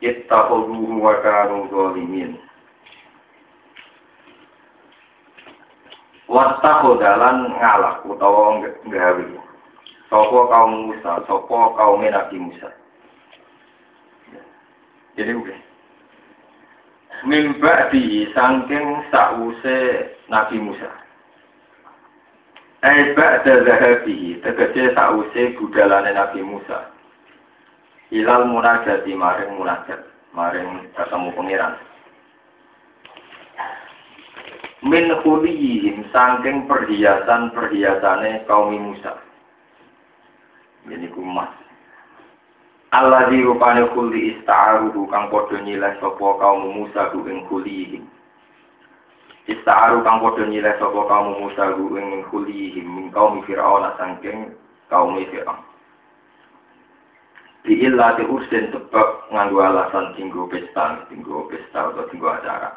Ittakhadhuhu wa kanu zalimin. Wattakhadha lan ngalak utawa nggawe. Sapa kaum Musa, sapa kaum Nabi Musa. Jadi oke. Mimba di saking sause Nabi Musa. Ba'da zahabi tegese sause budalane Nabi Musa. Ilal munajati maring munajat, maring ketemu pangeran. Min khuliyihim saking perhiasan-perhiasane kaum Musa. Ini kumas. Allah di kuli ista'aruhu kang podo nyileh sopo kaum Musa ku kulihim. Ista'aru kang podo nyileh sopo kaum Musa ku ing min kaum Fir'aun sangking kaum Fir'aun. Di illati ursin tebak nganggu alasan tinggu pesta, tinggu pesta atau tinggu acara.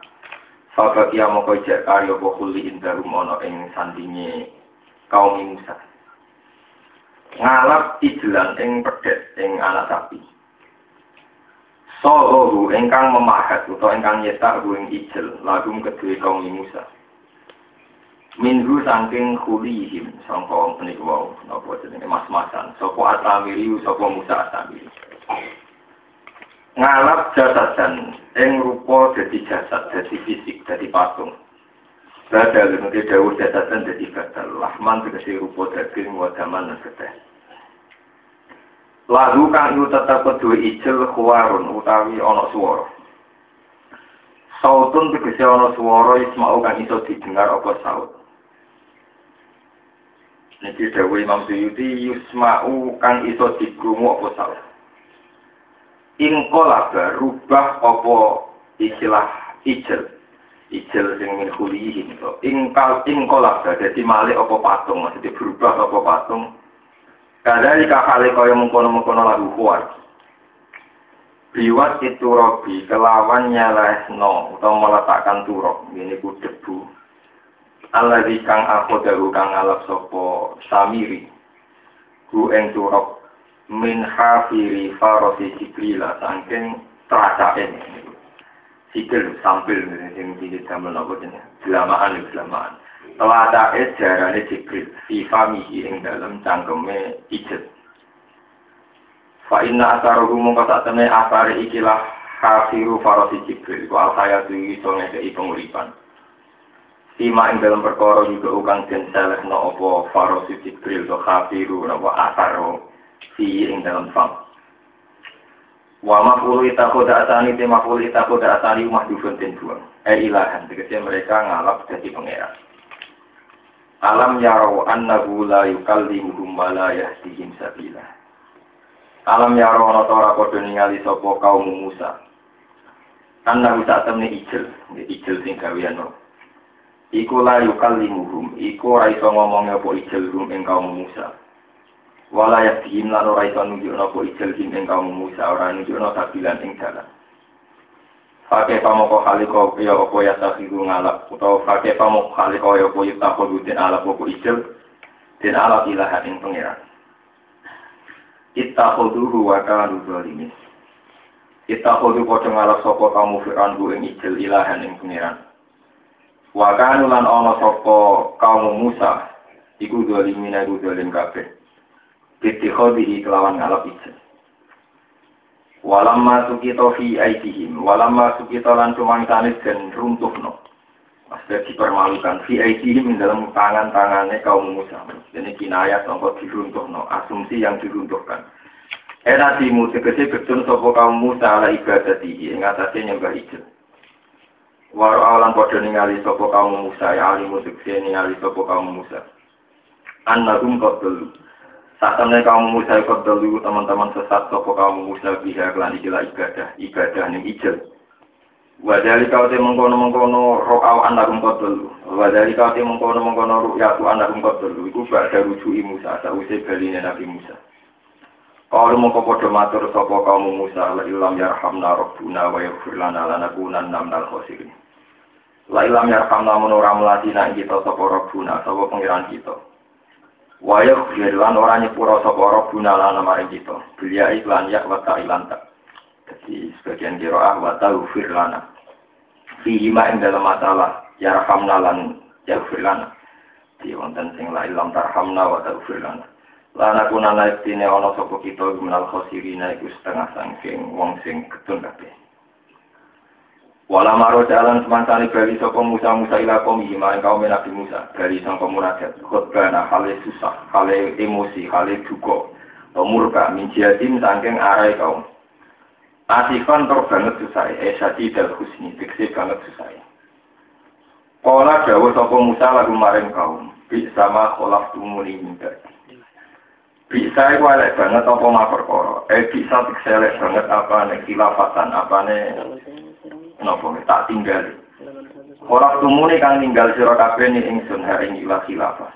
Fabakia moko ijak karyo po kuli indarum ono ing sandingi kaum Musa ngalap ijlan ing pedet ing anak sapi. Sohohu ingkang memahat utawa ingkang nyetak ing ijel lagum kedue kaum Musa. Minhu saking khulihim sangka punika wau napa jenenge mas-masan sapa atamiri sapa Musa atamiri. Ngalap jasadan ing rupa dadi jasad dadi fisik dadi patung. Badal nanti dawuh jasadan dadi badal lahman tegese rupa daging wadaman lan getih. Lagu kang yu tetep kedua ijel kuwarun utawi ana swara. Sautun tegese ana swara ismau kang iso didengar apa saut. Niki dawuh Imam Suyuti yusma'u kang iso dikrungu apa saut. Ing kolaba rubah apa istilah ijel. Ijel sing min khulihin to. Ing kal ing kolaba dadi malih apa patung, maksudnya berubah apa patung. Kadari kakale kaya mengkono-mengkono lagu kuat. Biwat itu robi kelawan nyalehno atau meletakkan turok. Ini ku debu. Allah di kang aku dahu kang alap sopo samiri. Ku eng turok min hafiri farosi jibrila sangking teracain. Sikil sampil yang tidak damel apa jenis. Selamaan, selamaan. Teladake jarane Jibril fi famihi ing dalam cangkeme ijet. Fa inna asaruhu mongko sak temne asare ikilah hafiru farosi Jibril wa saya tuwi iso ngekeki penguripan. Sima ing dalam perkara juga ukang den selehno apa farosi Jibril to hafiru napa asaro fi ing dalam fam. Wa mafulu itakoda asani te mafulu itakoda asani mahdufun den buang. Eh ilahan, tegese mereka ngalap jadi pangeran. Alam yarau annahu la yukallimuhum wa la yahdihim sabila. Alam yarau ana ora padha ningali sapa kaum Musa. Annahu sak temne ijel, ijel sing Iku la yukallimuhum, iku ora iso ngomong apa ijel rum ing kaum Musa. Wala yahdihim lan ora iso nunjukno apa ijel ing kaum Musa, ora nunjukno sabilan ing dalan. Pakai pamoko kaliko ya opo ya sahiru ngalap atau pakai pamoko kaliko ya opo ya takut den alap opo ijel den alap ilahan ing pangeran. Kita khoduhu wa kanu zalimin. Kita khodu podo ngalap sopo kamu firan ing ijel ilahan ing pangeran. Wa kanu lan ono sopo kamu Musa iku zalimin iku zalim kabeh. Biti khodihi kelawan ngalap ijel. Walamma sukito fi aitihim, walamma sukito lan sanis dan runtuhno. Maksudnya dipermalukan fi aitihim dalam tangan-tangannya kaum Musa. Ini kinayah sangka diruntuhno, asumsi yang diruntuhkan. Timu tegese betul sopo kaum Musa ala ibadatihi, ing atasnya nyembah ijel. Waro awalan podo ningali sopo kaum Musa, ya alimu tegese ningali sopo kaum Musa. Annahum qadlu. Saat temen kaum Musa dulu teman-teman sesat sopo kaum Musa biha kelan ikilah ibadah ibadah nih ijel. Wadali kau te mengkono mengkono ro'aw anakum kodol. Wadali kau te mengkono mengkono ru'yatu anakum kodol. Iku gak ada rujui Musa, sausai baline Nabi Musa. Kalau mau kepodo matur sopo kaum Musa, la ilam yarhamna robbuna wa yaghfir lana lanakunan namnal khosirin. La ilam yarhamna menurah meladina kita sopo robbuna, sopo pengiran kita. Wa yaghfir lan ora nyepuro sopo robbuna lana maring kita. Belia iklan yak wa ilan tak. Jadi sebagian kiroah wa taghfir lana. Fihi ma ing dalam masalah yarhamna lan yaghfir lana. Di wonten sing la ilam tarhamna wa taghfir lana. Lana kuna naik tine ono sopo kita gumenal khosirina iku setengah sangking wong sing ketun kabeh. Wala maro jalan semansani bali sopo Musa Musa ila kaum hima kaum Nabi Musa bali sang komunajat khotbana hale susah hale emosi hale duka murka min sangking arai kaum. Asifan tor banget susah sadi dal husni diksi banget susah. Kala dawa sopo Musa lagu maring kaum bi sama kholaf tumuni minta bisa itu elek banget apa mah perkara eh bisa elek banget apa nih khilafatan apa nih nopo tak tinggal. Orang tumune kang tinggal sira kabeh ning ingsun hari ini ilah khilafah.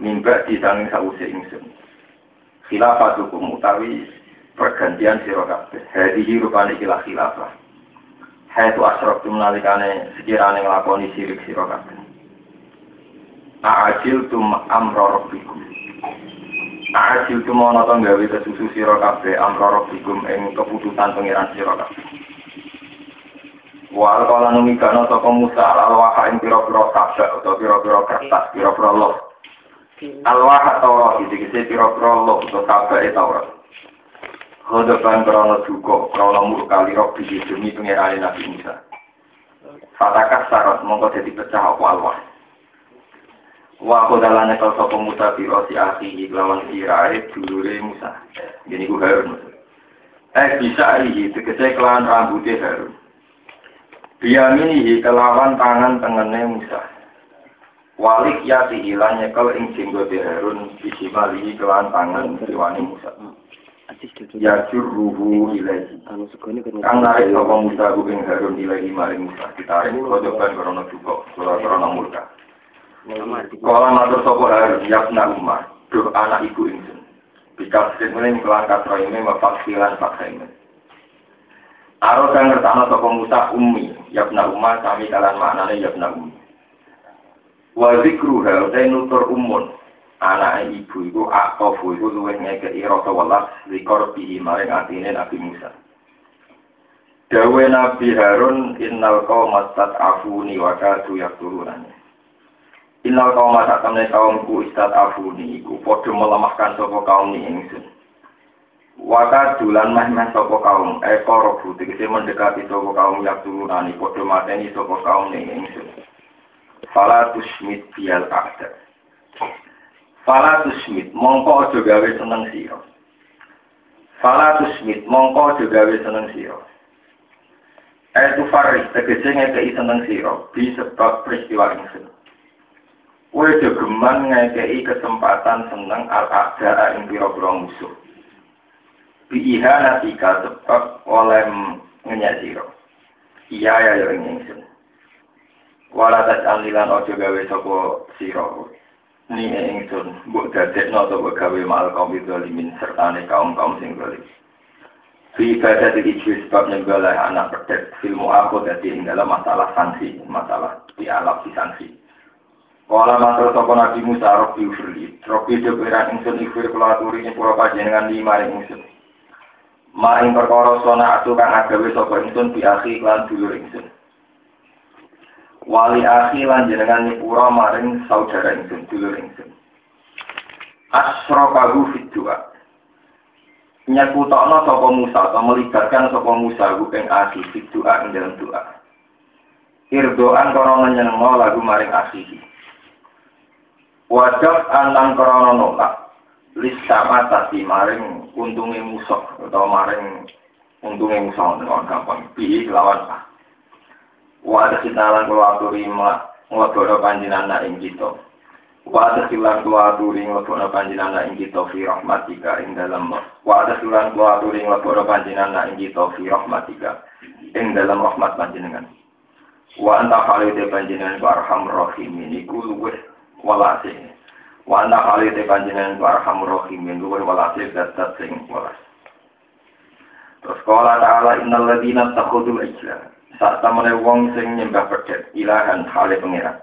Mimba disanging sause ingsun. Khilafah hukum utawi pergantian sira kabeh. Hadihi rupane ilah khilafah. Haitu asrok tum nalikane sekirane nglakoni sirik sira kabeh. A'ajil tum amra rabbikum. Asil cuma nonton gawe kesusu siro kafe amroro bikum ing keputusan pengiran siro kafe. Wal kala nungi kana sapa Musa al waha ing pira-pira kaca utawa pira-pira kertas pira-pira lo. Al waha tawra iki iki pira-pira lo utawa kaca e tawra. Hodo pan krana duka krana murka liro iki demi pangerane Nabi Musa. Fataka sarat monggo dadi pecah apa al waha. Wa aku dalane kalau sopo Musa biro si ahli iklawan irai dulure Musa. Gini ku Harun. Eh bisa ini, tegesek lawan rambutnya Harun. Biyamini kelawan tangan tengene Musa. Walik ya hilang nyekel ing jenggote Harun bisi mali kelawan tangan siwani Musa. Ya ruhu ilahi. Kang narik sapa Musa ku ing Harun ilahi maring Musa. Ditarik kodokan krono juga, krono murka. Kala matur sapa harus yakna umar, duh anak ibu ingsun. Bikal sing kelangkat roime mafaksilan faksaime. Aro kang ngertakno sapa Musa ummi, yakna umar sami kalan maknane yakna ummi. Wa zikru hal nutur umun. Anak ibu iku akofu iku luwih ngekei rasa welas likor bihi maring atine Nabi Musa. Dawe Nabi Harun innal qaumat afuni wa kadu yaktulunani. Innal kaum sak temne kaumku istat afuni iku padha melemahkan sapa kaum ni ingsun. Waka dulan meh-meh sapa kaum eko robu tegese mendekati sapa kaum yak turunani padha mateni sapa kaum ni ingsun. Fala tusmit bial akta. Fala tusmit mongko aja gawe seneng sira. Fala tusmit mongko aja gawe seneng sira. Eh tu faris tegese ngekei seneng sira bi sebab peristiwa ingsun. Kue jogeman ngekei kesempatan seneng al-ada ing pira-pira musuh. Biiha natika sebab oleh ngenyasiro. Iya ya ya ing ingsun. Wala alilan ojo gawe sapa sira. Ni ingsun mbok dadekno sapa gawe mal kaum zalimin sertane kaum-kaum sing zalim. Fi ibadah di sebab nyegala anak pedet filmu aku ing dalam masalah sanksi, masalah di alam di sanksi. Kala matur sapa Nabi Musa Rabbi ufirli. Rabbi jogeran ingsun ifir kula aturi ing pura lima ing ingsun. Ma ing perkara sona atu kang agawe sapa ingsun bi akhi lan dulur ingsun. Wali akhi lan jenengan nyepura maring saudara ingsun dulur ingsun. Asrokahu fit doa. Nyakutokno sapa Musa atau melibatkan sapa Musa ku ing akhi fit doa ing dalam doa. Irdoan korona nyenengno lagu maring akhihi. Wajab alam krono nolak lisa mata si maring untungnya musuh atau maring untungnya musuh dengan gampang pilih lawan ah. Wa ada sinalan kalau aturi ngelodoro panjinan na ing kita. Wa adkhilan kula aturi nglebokno panjenengan ing kita fi rahmatika ing dalam wa adkhilan kula aturi nglebokno panjenengan ing kita fi rahmatika ing dalam rahmat panjenengan. Wa anta khalide panjenengan ku arhamur rahimin iku luwih walase. Wa anta khalide panjenengan ku arhamur rahimin luwih walase dat sing walas. Terus kala ta'ala innal ladina takhudul ijla. Saat tamane wong sing nyembah pedet ilahan hale pangeran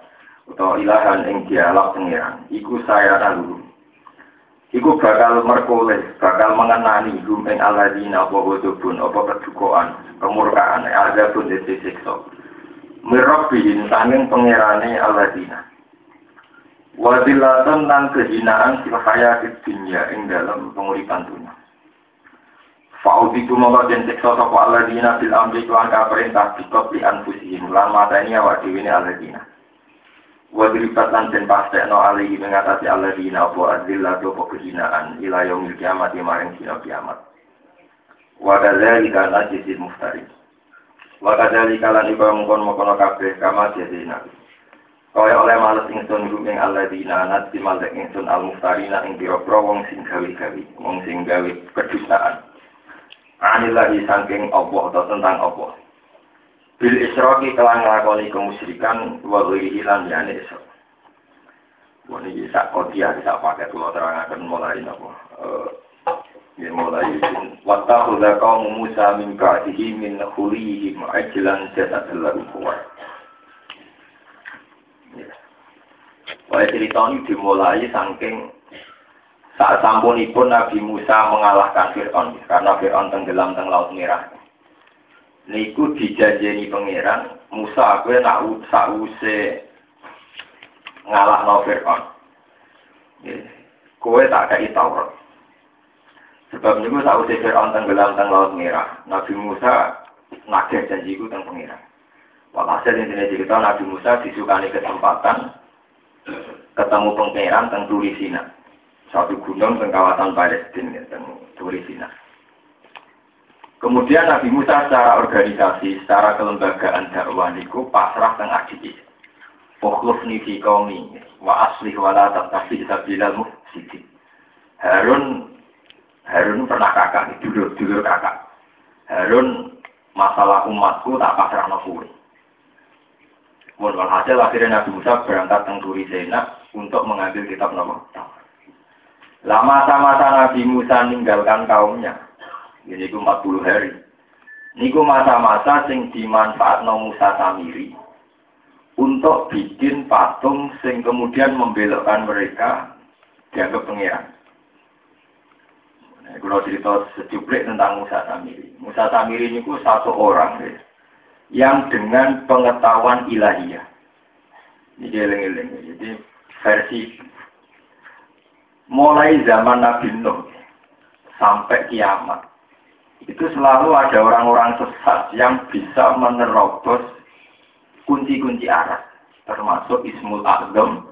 utawa ilahan ing dialog pengiran iku saya lalu iku bakal merkoleh bakal mengenani hum ing aladina apa godobun apa kedukaan kemurkaan ada pun disiksa mirabbihin sanging pengirane aladina wadilatan dan kehinaan fil hayatid dunya ing dalam penguripan dunia Fa'udiku mongko den siksa sapa aladina fil amri kelan kaperintah dikot li anfusihim lan mateni awak dhewe aladina Wadribat lan den pastekno alihi mengatasi Allah di nabo adillah dopo kehinaan ila yaumil kiamat maring dina kiamat. Wadadzali kana jisil muftari. Wadadzali kalan iba mungkon mungkono kabeh kama jadi nabi. Kaya oleh males ingsun ruming Allah di nanat di malek ingsun al muftarina ing biro wong sing gawi-gawi, wong sing gawi kedustaan. Anillahi sangking Allah atau tentang Allah bil isroki kelang nglakoni kemusyrikan wa ghairihi lan yani isra. Wong iki sak kodia sak pakai kula terangaken mulai napa. Eh mulai wa udah kaum Musa min ba'dihi min khulihim ajlan jasadal lahu kuwat. Wah cerita ini dimulai saking saat sampunipun Nabi Musa mengalahkan Fir'aun karena Fir'aun tenggelam teng laut merah niku dijanjeni pangeran Musa kowe tak sause ngalah no Fir'aun. Kowe tak kei Taurat. Sebab niku sause Fir'aun tenggelam teng laut merah. Nabi Musa nagih janjiku teng pangeran. Walhasil intinya cerita Nabi Musa disukani kesempatan ketemu pangeran teng Turisina. Satu gunung teng kawasan Palestina teng Turisina. Kemudian Nabi Musa secara organisasi, secara kelembagaan dakwah niku pasrah teng adik. Fokus fi qaumi wa asli wa la tattabi sabilal mufsidin. Harun Harun pernah kakak, dulu dulu kakak. Harun masalah umatku tak pasrah no Mun hasil akhirnya Nabi Musa berangkat teng Turisena untuk mengambil kitab nomor Lama sama-sama Nabi Musa meninggalkan kaumnya, ini ku 40 hari. Niku masa-masa sing dimanfaat Musa Samiri untuk bikin patung sing kemudian membelokkan mereka dianggap pengiran. Nah, kalau cerita secuplik tentang Musa Samiri. Musa Samiri ini ku satu orang ya, yang dengan pengetahuan ilahiyah. Ini eling-eling. Jadi versi mulai zaman Nabi Nuh sampai kiamat itu selalu ada orang-orang sesat yang bisa menerobos kunci-kunci arah, termasuk Ismul Azam,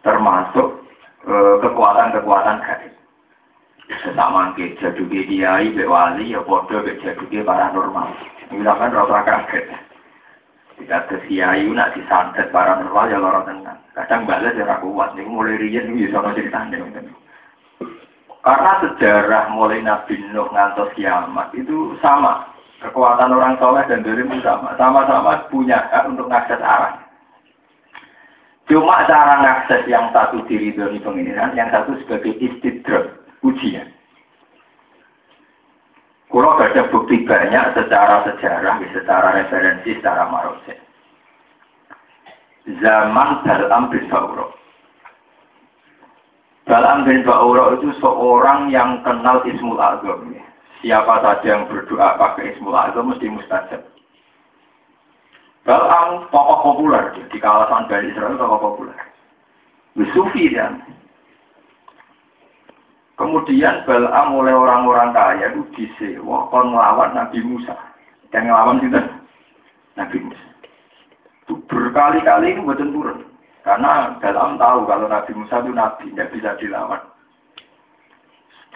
termasuk kekuatan kekuatan-kekuatan gaib. Sesama ke jaduke kiai, be wali, ya bodoh be jaduke paranormal. Misalkan rasa kaget. Tidak ada kiai nak disantet paranormal ya lorong tenang. Kadang balas ya kuat, ini mulai riyen ini bisa ceritanya. Karena sejarah mulai Nabi Nuh ngantos kiamat itu sama. Kekuatan orang soleh dan dari sama. Sama-sama punya hak untuk mengakses arah. Cuma cara mengakses yang satu diri dari pengiran, yang satu sebagai istidrak, ujian. Kalau ada bukti banyak secara sejarah, secara referensi, secara marose. Zaman dalam bin Balam bin Ba'ura itu seorang yang kenal Ismul Azam. Siapa saja yang berdoa pakai Ismul Azam mesti mustajab. Balam tokoh populer di kawasan Bani Israel tokoh populer. Sufi dan Kemudian Balam oleh orang-orang kaya itu disewa kon melawan Nabi Musa. Yang ngelawan itu Nabi Musa. Itu berkali-kali itu betul turun. Karena dalam tahu kalau Nabi Musa itu Nabi, tidak bisa dilawan.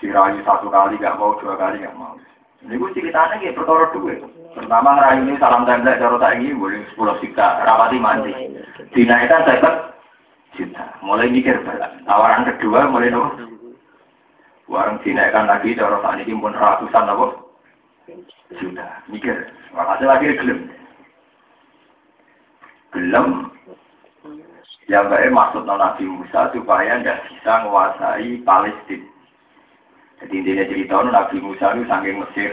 Dirayu satu kali nggak mau, dua kali nggak mau. Ini gue ceritanya kayak perkara duit. Pertama ngerayu ini salam tembak cara tak ini boleh sepuluh siksa, rapati mandi. Dinaikkan saya juta. Mulai mikir berat. Tawaran kedua mulai nopo. Warung dinaikkan lagi cara saat ini pun ratusan nopo juta. Mikir. Makasih lagi gelem. Gelem. Yang baik maksud Nabi Musa supaya tidak bisa menguasai Palestina. Jadi intinya cerita Nabi Musa itu saking Mesir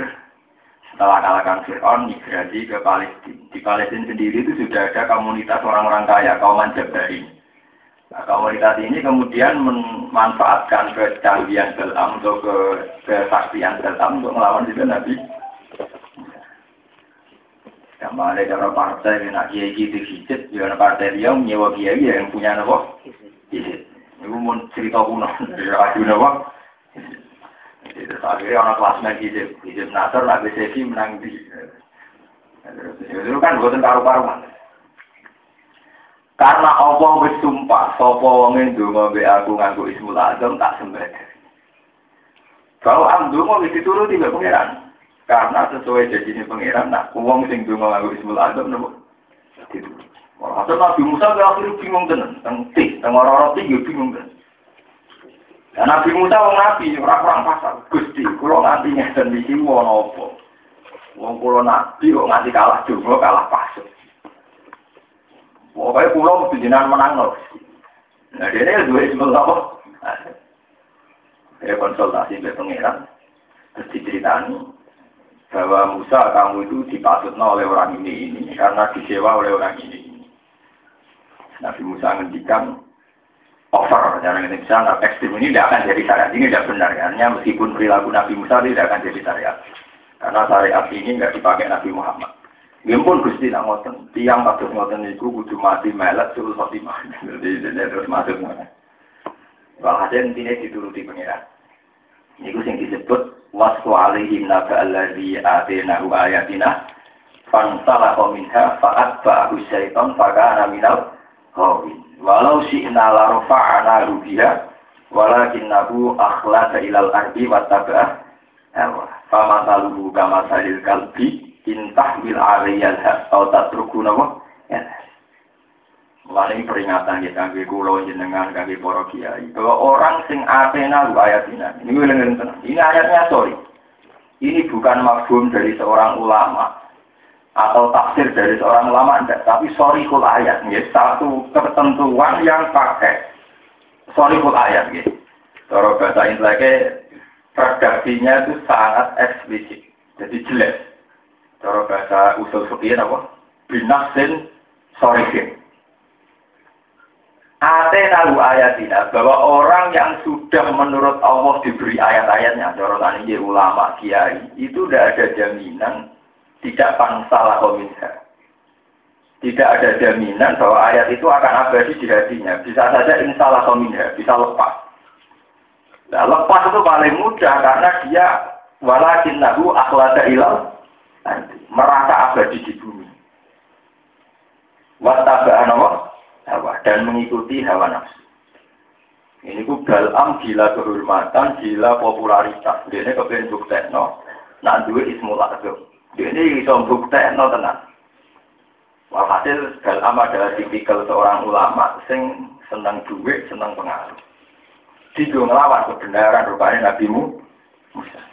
setelah kalahkan Fir'aun migrasi ke Palestina. Di Palestina sendiri itu sudah ada komunitas orang-orang kaya, kaum Jabari. Nah, komunitas ini kemudian memanfaatkan kecanggihan dalam untuk ke kesaktian dalam untuk melawan juga Nabi. Sama ada partai yang nak kiai gitu hijit, juga partai dia menyewa kiai yang punya nopo. Hijit. Ini mau cerita kuno Adu nopo. Terus akhirnya orang kelas main hijab, hijab nasar, nak BCV menang di. Itu kan buatan karu-karuan. Karena Allah bersumpah, sopo wongin dungo be aku nganggu ismul azam tak sembah. Kalau dungo itu dituruti be pangeran. Karena sesuai janji pangeran, nak uang sing dungo nganggu ismul azam nopo. Itu. Walhasil Nabi Musa akhirnya bingung tenan, teng tih, teng orang-orang tinggi bingung tenan. Dan Nabi Musa wong nabi ora kurang pasar. Gusti, kula nganti ngeten iki wono apa? Wong kula nabi kok nganti kalah juga kalah pasar. Pokoknya pulau jenengan menang loh. Nah dia ini dua ismul apa? Dia konsultasi dengan pangeran. Terus diceritani bahwa Musa kamu itu dipasutnya oleh orang ini ini karena disewa oleh orang ini. Nabi Musa ngendikan over dalam Indonesia nah, ekstrim ini tidak akan jadi syariat ini tidak benar karena meskipun perilaku Nabi Musa tidak akan jadi syariat karena syariat ini nggak dipakai Nabi Muhammad Dia pun gusti nak ngoten, tiang patut ngoten itu kudu mati melet suruh khotimah. Jadi jadi terus masuk mana. Walhasil intinya dituruti pengiran. Ini yang disebut wasku alaihim naga alladhi atenahu ayatina fansalah minha fa'at ba'ahu syaitan fakana minal hawin. Walau syi'na la rafa'ana walakin nabu akhlasa ilal ardi wa tabah hawa. Fama taluhu kama salil kalbi intah bil aliyal atau tatruku nama ya. Mulai peringatan kita kangge kulo jenengan kangge para kiai bahwa orang sing atena lu ayatina. Ini Ini ayatnya sorry. Ini bukan mafhum dari seorang ulama atau tafsir dari seorang ulama enggak, tapi sorry kul ayat, ya. satu ketentuan yang pakai sorry kul ayat. Ya. Kalau bahasa Indonesia, redaksinya itu sangat eksplisit, jadi jelas. Kalau bahasa usul fikih apa? Binasin sorihin. Ate tahu ayatina bahwa orang yang sudah menurut Allah diberi ayat-ayatnya, cara tadi ulama kiai, itu tidak ada jaminan tidak pangsalah kominha. Tidak ada jaminan bahwa ayat itu akan abadi di hatinya. Bisa saja insalah kominha, bisa lepas. Nah, lepas itu paling mudah karena dia walakin nahu akhlada ilal merasa abadi di bumi. Wattaba'an hawa dan mengikuti hawa nafsu. Ini ku dalam gila kehormatan, gila popularitas. Dia ini kepengen bukti, no. Nah, dua ismul azam. Ini bisa bukti no tenang. Walhasil dalam adalah tipikal seorang ulama sing senang duit, senang pengaruh. Dia ngelawan kebenaran rupanya Nabi Musa.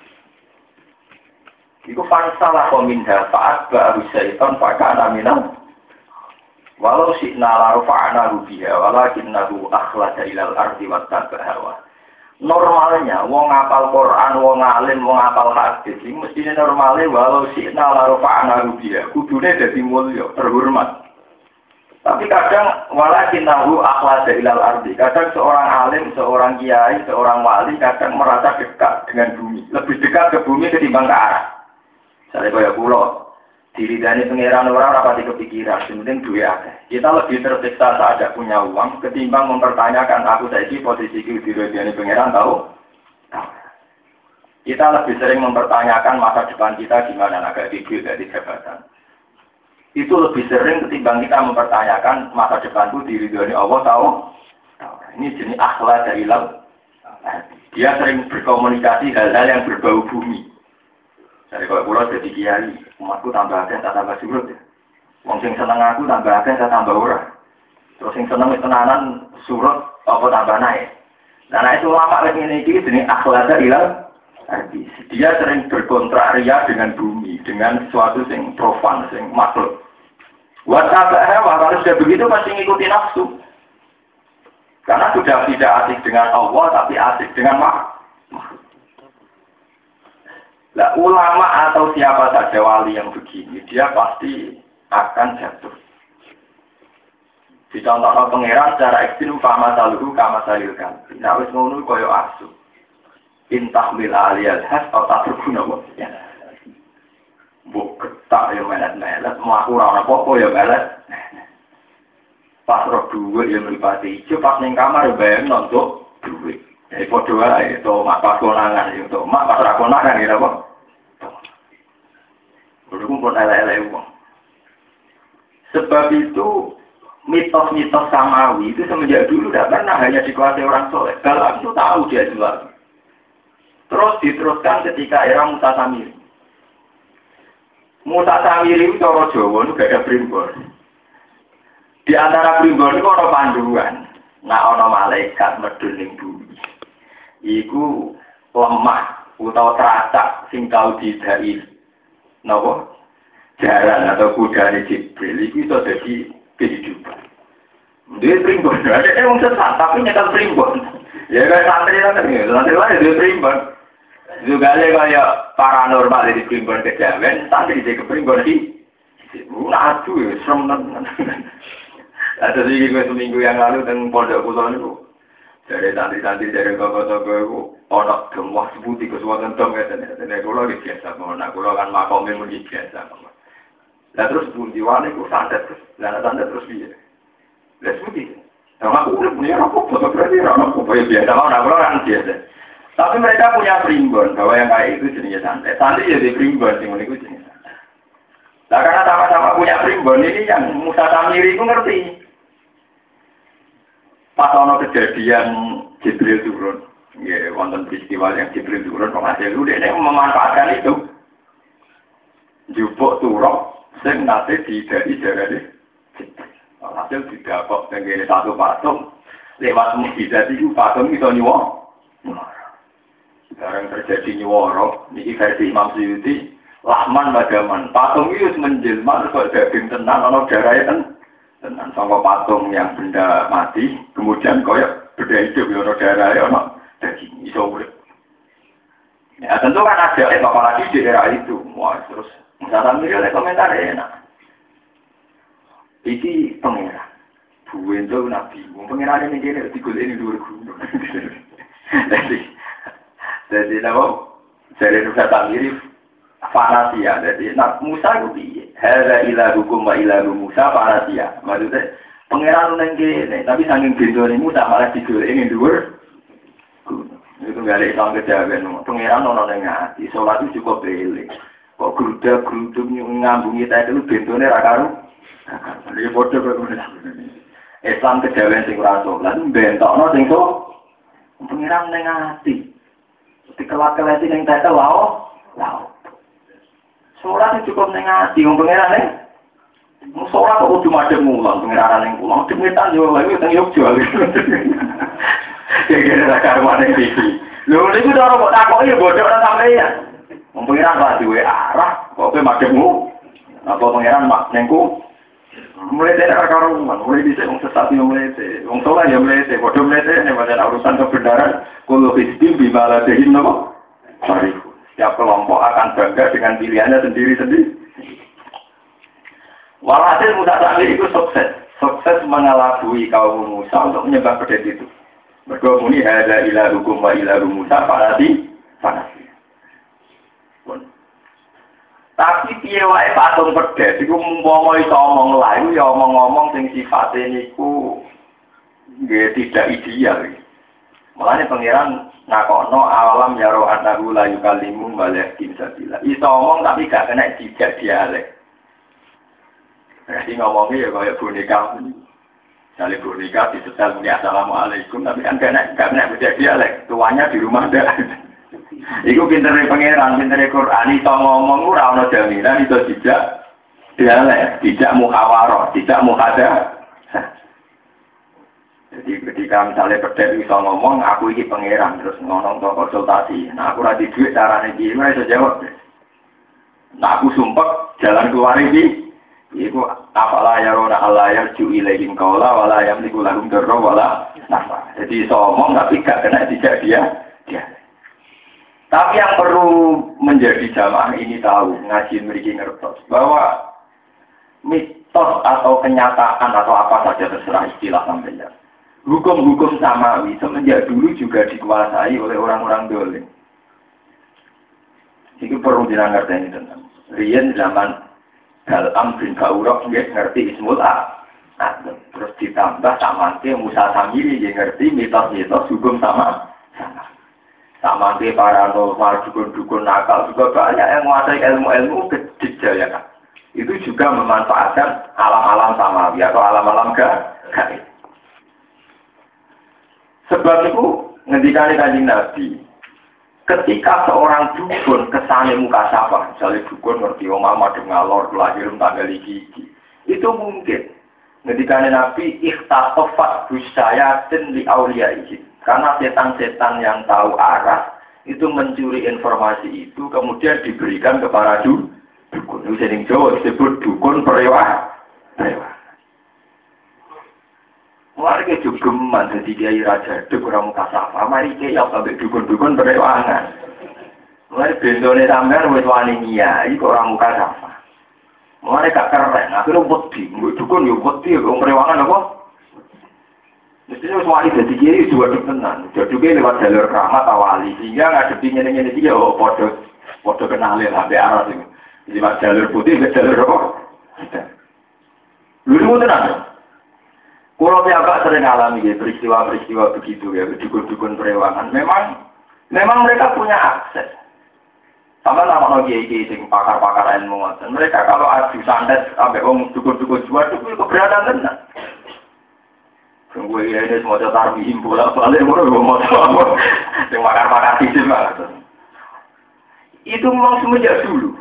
Iku fansalah kominda fa'at ba'aru syaitan fa'kana minal Walau si laru fa'ana rubiha walakin nahu akhlada ilal ardi wa hawa. Normalnya, wong ngapal Quran, wong alim, wong ngapal hadis, ini mestinya normalnya walau si nalaru fa'ana rubiya, kudune jadi mulia, terhormat. Tapi kadang walakin nahu akhlak ilal ardi. Kadang seorang alim, seorang kiai, seorang wali kadang merasa dekat dengan bumi. Lebih dekat ke bumi ketimbang ke arah. Saya kaya pulau, diri dari pengiran orang rapati kepikiran, penting dua aja. Kita lebih tersiksa saat ada punya uang ketimbang mempertanyakan aku saiki posisi di dari pengiran tahu? Kita lebih sering mempertanyakan masa depan kita gimana agak gigil dari jabatan. Itu lebih sering ketimbang kita mempertanyakan masa depanku diri dari Allah tahu? Ini jenis akhlak dari laut. Dia sering berkomunikasi hal-hal yang berbau bumi. Dari kalau pulau jadi kiai, umatku tambah akeh, tak tambah surut ya. Wong sing seneng aku tambah akeh, tak tambah ora. Terus yang seneng tenanan surut apa tambah naik. Nah, itu lama lagi ini ini akhlaknya hilang. Dia sering berkontraria dengan bumi, dengan sesuatu yang profan, yang makhluk. Wasabah kalau sudah begitu masih ngikutin nafsu. Karena sudah tidak asik dengan Allah, tapi asik dengan makhluk. Nah, ulama atau siapa saja wali yang begini, dia pasti akan jatuh. Dicontohkan pangeran secara ekstrim kama saluhu kama salil kan. Nah wis ngono koyo asu. Intah mil aliyal has atau tak berguna ya. Buk ketak ya melet-melet, melaku rana popo ya melet. Pas roh duit yang meripati hijau, pas neng kamar bayang nonton duit. Aja, itu mak pas konangan, itu mak pas rakonangan, gitu Udah kumpul ele-ele uang. Sebab itu mitos-mitos samawi itu semenjak dulu tidak pernah hanya dikuasai orang soleh. Kalau itu tahu dia jual. Terus diteruskan ketika era Musa Samiri. Musa Samiri itu orang Jawa itu gak ada primbon. Di antara primbon itu ada panduan. Nah, ada malaikat medun bumi. Iku lemah atau teracak sing tau didai. Napa? Jalan atau kuda Jibril itu jadi kehidupan. Dia primbon, ada yang sesat, tapi nyekal primbon. Ya kayak santri santri, santri lain dia primbon. Juga ada kayak paranormal di primbon kejawen, santri di primbon di. Nah, ya, serem Ada sih gue seminggu yang lalu dengan pondok pulau itu. Dari santri-santri dari koko-koko itu, orang gemah sebuti ke semua tentu ya, dan kulo biasa, nah kulo kan makomnya mungkin biasa. Lah terus bundi wani ku santet terus, lah santet terus piye? Lah seperti Sama aku udah punya rokok, foto berarti rokok, ya biasa, orang orang biasa. Tapi mereka punya primbon, bahwa yang kayak itu jenisnya santet. Santet jadi primbon, sih itu jenis santet. Nah karena sama-sama punya primbon, ini yang Musa Tamiri itu ngerti. Pas ono kejadian Jibril turun, ya wonten peristiwa yang Jibril turun, penghasil itu dia memanfaatkan itu. Jubuk turok, sing nate dari darane hasil tidak kok tenggene satu patung. Lewat mukjizat itu patung itu nyuwara sekarang terjadi nyuwara ini versi Imam Suyuti. Lahman Madaman patung itu menjelma terus daging tenang ono darah kan tenang sama patung yang benda mati kemudian koyok beda hidup ya darah ya ono daging. Iso urip. Ya tentu kan ada apalagi di daerah itu. Wah terus Misalnya mirip oleh komentar enak. Iki pengira. Buwe itu nabi. Pengira ini kira digul ini dua gunung. Jadi, jadi apa? Jadi Nusa Tamiri fanasia. Jadi, nah Musa itu piye? Hada ilah hukum wa ilah Musa fanasia. Maksudnya, pengiran neng kene, tapi saking bintone Musa malah digul ini dua. Itu nggak ada Islam kejadian. Pengiran nono neng hati. Sholat itu cukup belik. Kok geruda geruduk ngambungi tadi lu bentone ra karo. Lha padha kok Islam kejawen sing ora salat bentokno sing so. Pengiran ning ati. Dikelak-kelati ning tete lao, lao. Sholat cukup ning ati wong pengiran ning Sholat kok kudu madhep mulang pengiran ning pulang. Demitan yo lha teng Yogyakarta. Kayak-kayak ra karuan ning iki. Lho niku cara kok takoki bodoh ora sampeyan. Pengiran lah duwe arah, kok madhepmu. Apa pengiran mak nengku? Mulai dari rumah, mulai bisa wong sesat yang mulai wong soleh mulai teh, bodoh mulai teh, pada urusan kebenaran, kalau hisbim nopo, sorry, setiap kelompok akan bangga dengan pilihannya sendiri-sendiri. Walhasil Musa Samir itu sukses, sukses mengelabui kaum Musa untuk menyembah pedet itu. Mereka muni ada ilah hukum wa ilah Musa, panasi, panasi. Tapi piye wae patung pedet iku mumpama iso omong lain ya omong-omong sing sifate niku nggih tidak ideal. Mulane pangeran nakono alam ya roh anahu la yukallimu balik bila. Iso omong tapi gak kena dijak dialek. Jadi ngomongnya ya kayak boneka. Misalnya boneka di setel assalamualaikum tapi kan kena gak kena dialek. Tuanya di rumah ada. Iku pintere pangeran, pintere Quran, itu ngomong ora ana jaminan itu tidak dialek, tidak muhawarah, tidak muhada. Jadi ketika misalnya berdek bisa ngomong, aku ini pangeran terus ngomong ke konsultasi. Nah aku rati duit caranya gimana bisa jawab. Nah aku sumpah jalan keluar ini. Iku apalah ya rona Allah ya ju ilaihim kaula wala yang niku darra wala nafa. Jadi ngomong tapi gak kena tidak dia dia. Tapi yang perlu menjadi jamaah ini tahu ngaji memiliki ngertos bahwa mitos atau kenyataan atau apa saja terserah istilah sampai Hukum-hukum samawi semenjak dulu juga dikuasai oleh orang-orang dolim. Itu perlu ini tentang. Rian zaman dalam bin Baurok dia ngerti ismul A. Nah, terus ditambah sama Musa Samiri dia ngerti mitos-mitos hukum sama sama. Sama ke paranormal dukun-dukun nakal juga banyak yang menguasai ilmu-ilmu kejaya kan. Itu juga memanfaatkan alam-alam samawi atau alam-alam gaib. Sebab itu ngendikane kanjeng Nabi, ketika seorang dukun kesane muka sapa, misalnya dukun ngerti oma madem ngalor lahir tanggal iki itu mungkin ngendikane Nabi ikhtatofat busayatin li ini. Karena setan-setan yang tahu arah itu mencuri informasi itu kemudian diberikan kepada dukun. Itu sering Jawa disebut dukun perewah. Perewah. Warga jogeman jadi kiai raja kurang mukasafa. Mari kiai apa sampai dukun-dukun berewangan. Mulai bendone sampean wis wani kiai kok orang mukasafa. Mulai gak keren. Akhirnya wedi, dukun yo wedi kok berewangan apa? Mestinya wani jadi kiai dua tenan. Kiai lewat jalur rahmat awali sehingga ngadepi ngene-ngene iki yo padha padha kenalin sampai arah sing. Lewat jalur putih ke jalur apa? Lu tenan. Kalau agak sering alami ya, peristiwa-peristiwa begitu ya, dukun-dukun perewangan. Memang memang mereka punya akses. Sama nama lagi kiai sing pakar-pakar ilmu Mereka kalau adu santet sampai om dukun-dukun jual itu keberatan tenang. Ya ini semua bola balik gue mau tahu Yang banget. Itu memang semenjak dulu.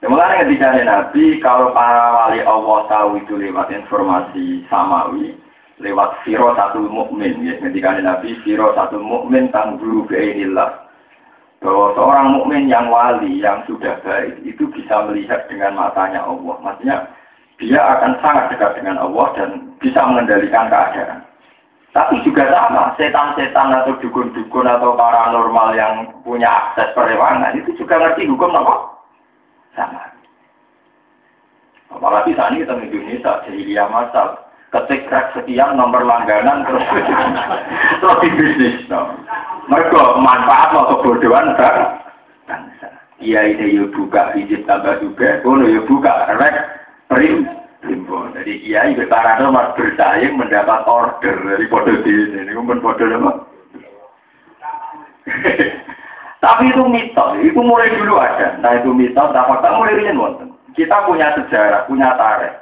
Semuanya ketika Nabi, kalau para wali Allah tahu itu lewat informasi samawi, lewat siro satu mukmin, ya. Ketika Nabi siro satu mukmin tanggulu ke inilah. Bahwa seorang mukmin yang wali, yang sudah baik, itu bisa melihat dengan matanya Allah. Maksudnya, dia akan sangat dekat dengan Allah dan bisa mengendalikan keadaan. Tapi juga sama, setan-setan atau dukun-dukun atau paranormal yang punya akses perewangan, itu juga ngerti hukum apa? sama. Apalagi saat ini kita di Indonesia, jahiliyah masal. Ketik crack sekian nomor langganan terus terus di bisnis. No. Mereka manfaat atau kebodohan bangsa. Iya ini yuk buka izin tambah juga, kono yuk buka rek prim primbon. Jadi iya betara mas bersaing mendapat order dari bodoh ini. Ini pun bodoh apa? Tapi itu mitos, itu mulai dulu ada. Nah itu mitos, nah fakta mulai rian. Kita punya sejarah, punya tarikh.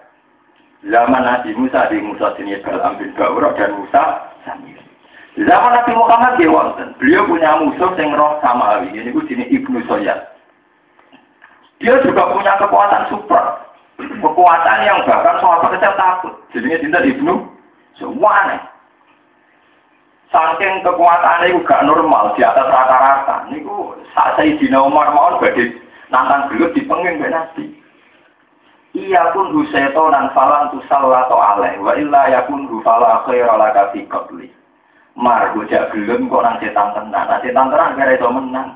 Zaman Nabi Musa di Musa sini bin Ba'urah dan Musa Samir. Zaman Nabi Muhammad di wonten. Beliau punya musuh yang roh sama Ali. Ini ku sini Ibnu Soyad. Dia juga punya kekuatan super. Kekuatan yang bahkan soal kecil takut. Jadinya cinta Ibnu semua aneh. Saking kekuatan itu gak normal di atas rata-rata. Niku saat saya di Umar mau bagi nantang beliau di pengin Nabi. Iya pun huseto dan falan tu atau aleh. Wa illa ya pun hufala khair ala kasi kopli. Mar bocah belum kok nang setan tenan. Nah setan tenan kira itu menang.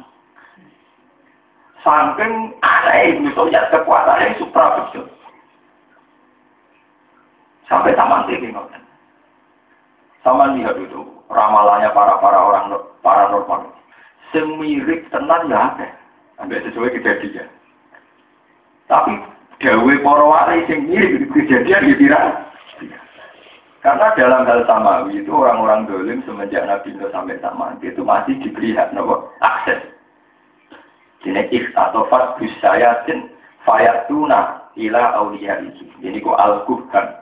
Saking aneh itu ya kekuatannya supra betul. Sampai taman tinggi ngoten. Sama lihat itu ramalannya para para orang para normal. Semirip tenan ya ada. Ambil sesuai kejadian. Tapi gawe para wali sing mirip kejadian di Karena dalam hal samawi itu orang-orang dolim semenjak Nabi Nuh sampai sama itu masih diberi hak nopo akses. Jadi atau fatbus sayatin fayatuna ila auliya ini. Jadi kok al-kuhkan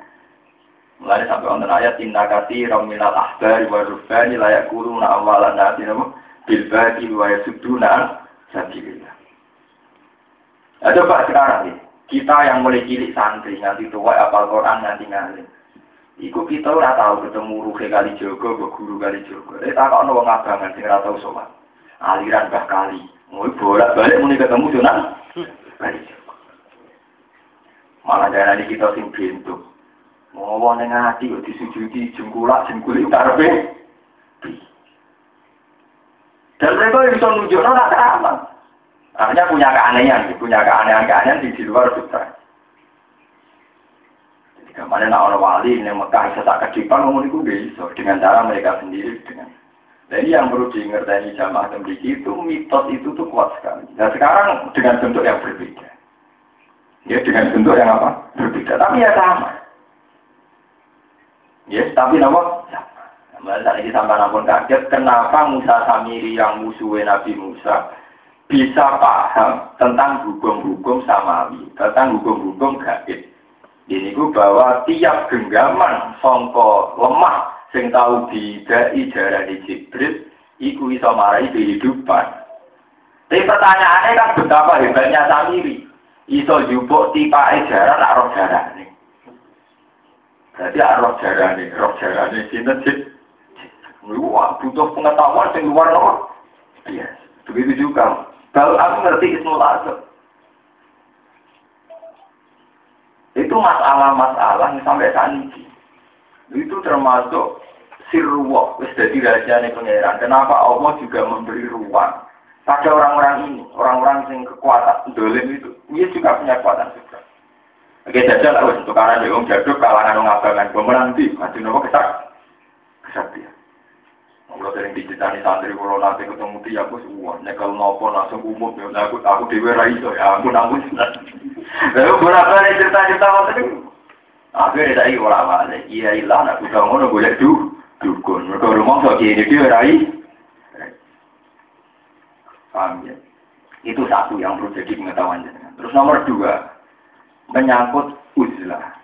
Mulai sampai wonten ayat inna kati raminal ahbari wa rufani layak kuruna awalan nati nama bilbadi wa yasuduna sabilillah. Nah, coba sekarang nih, kita yang mulai cilik santri, nanti tua apal Quran, nanti ngalim. Iku kita ora tahu ketemu Ruhe kali Jogo, guru kali Jogo. Eh tak kok wong abangan sing ora tau sowan. Aliran Mbah Kali. Mau bolak-balik muni ketemu Jogo. Malah darani kita sing bentuk. Mau ning ati kok disujudi jengkulak jengkuli karepe. Dan mereka bisa nunjukkan nak keramat. Artinya punya keanehan, punya keanehan-keanehan di luar sutra. Kemarin nak orang wali ini Mekah tak kedipan ngomong itu bisa dengan cara mereka sendiri dengan. Jadi yang perlu diingatkan jamaah tembiq itu mitos itu tuh kuat sekali. Dan sekarang dengan bentuk yang berbeda. Ya dengan bentuk yang apa? Berbeda. Tapi ya sama. Ya, tapi nama saat ini sampai namun kaget, kenapa Musa Samiri yang musuhnya Nabi Musa bisa paham tentang hukum-hukum samawi, tentang hukum-hukum gaib. Ini ku bahwa tiap genggaman songko lemah sing tahu bidai di Jibril iku iso marai kehidupan. Tapi pertanyaannya kan betapa hebatnya Samiri. Iso jupuk tipa ejaran nak roh jarah. Jadi roh jarah ini, roh ini sinten sih. Wah, butuh pengetahuan sing luar luar. Iya, begitu juga. Kalau aku ngerti Ismul Azam. Itu masalah-masalah yang sampai saat ini. Itu termasuk sirruwah, wis jadi rahasianya pangeran. Kenapa Allah juga memberi ruang pada orang-orang ini, orang-orang yang kekuatan dolim itu, dia juga punya kekuatan juga. Oke, jajal lah, untuk karena dia om jaduk kalangan orang abangan, pemenanti, masih nopo kesak, kesaktian. Kalau sering diceritani santri kalau nanti ketemu dia aku semua nyekel nopo langsung umum ya aku aku dewi raiso ya aku namun lalu berapa nih cerita cerita waktu itu akhirnya saya orang mana iya ilah aku kamu ngono boleh du dukun. Mereka rumah so ini dia rai ya? Itu satu yang perlu jadi pengetahuan terus nomor dua menyangkut uzlah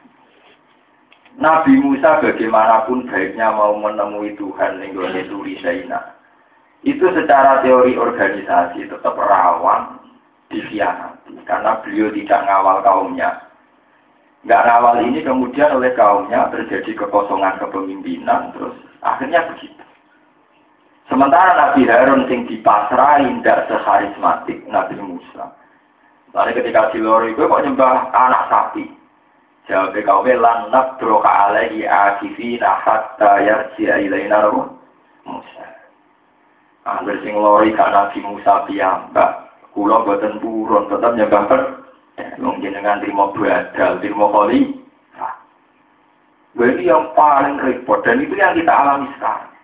Nabi Musa bagaimanapun baiknya mau menemui Tuhan yang turi. Itu secara teori organisasi tetap rawan dikhianati. Karena beliau tidak ngawal kaumnya. Nggak ngawal ini kemudian oleh kaumnya terjadi kekosongan kepemimpinan. Terus akhirnya begitu. Sementara Nabi Harun yang dipasrai tidak seharismatik Nabi Musa. Lalu ketika di lori itu kok nyembah anak sapi. Jawab kau lan nabroka alaihi akifina hatta yarji'a ilaina Musa. Angger sing lori ka Nabi Musa piyambak, kula boten purun tetep nyembah per wong jenengan trimo badal, trimo koli. Ini yang paling repot dan itu yang kita alami sekarang.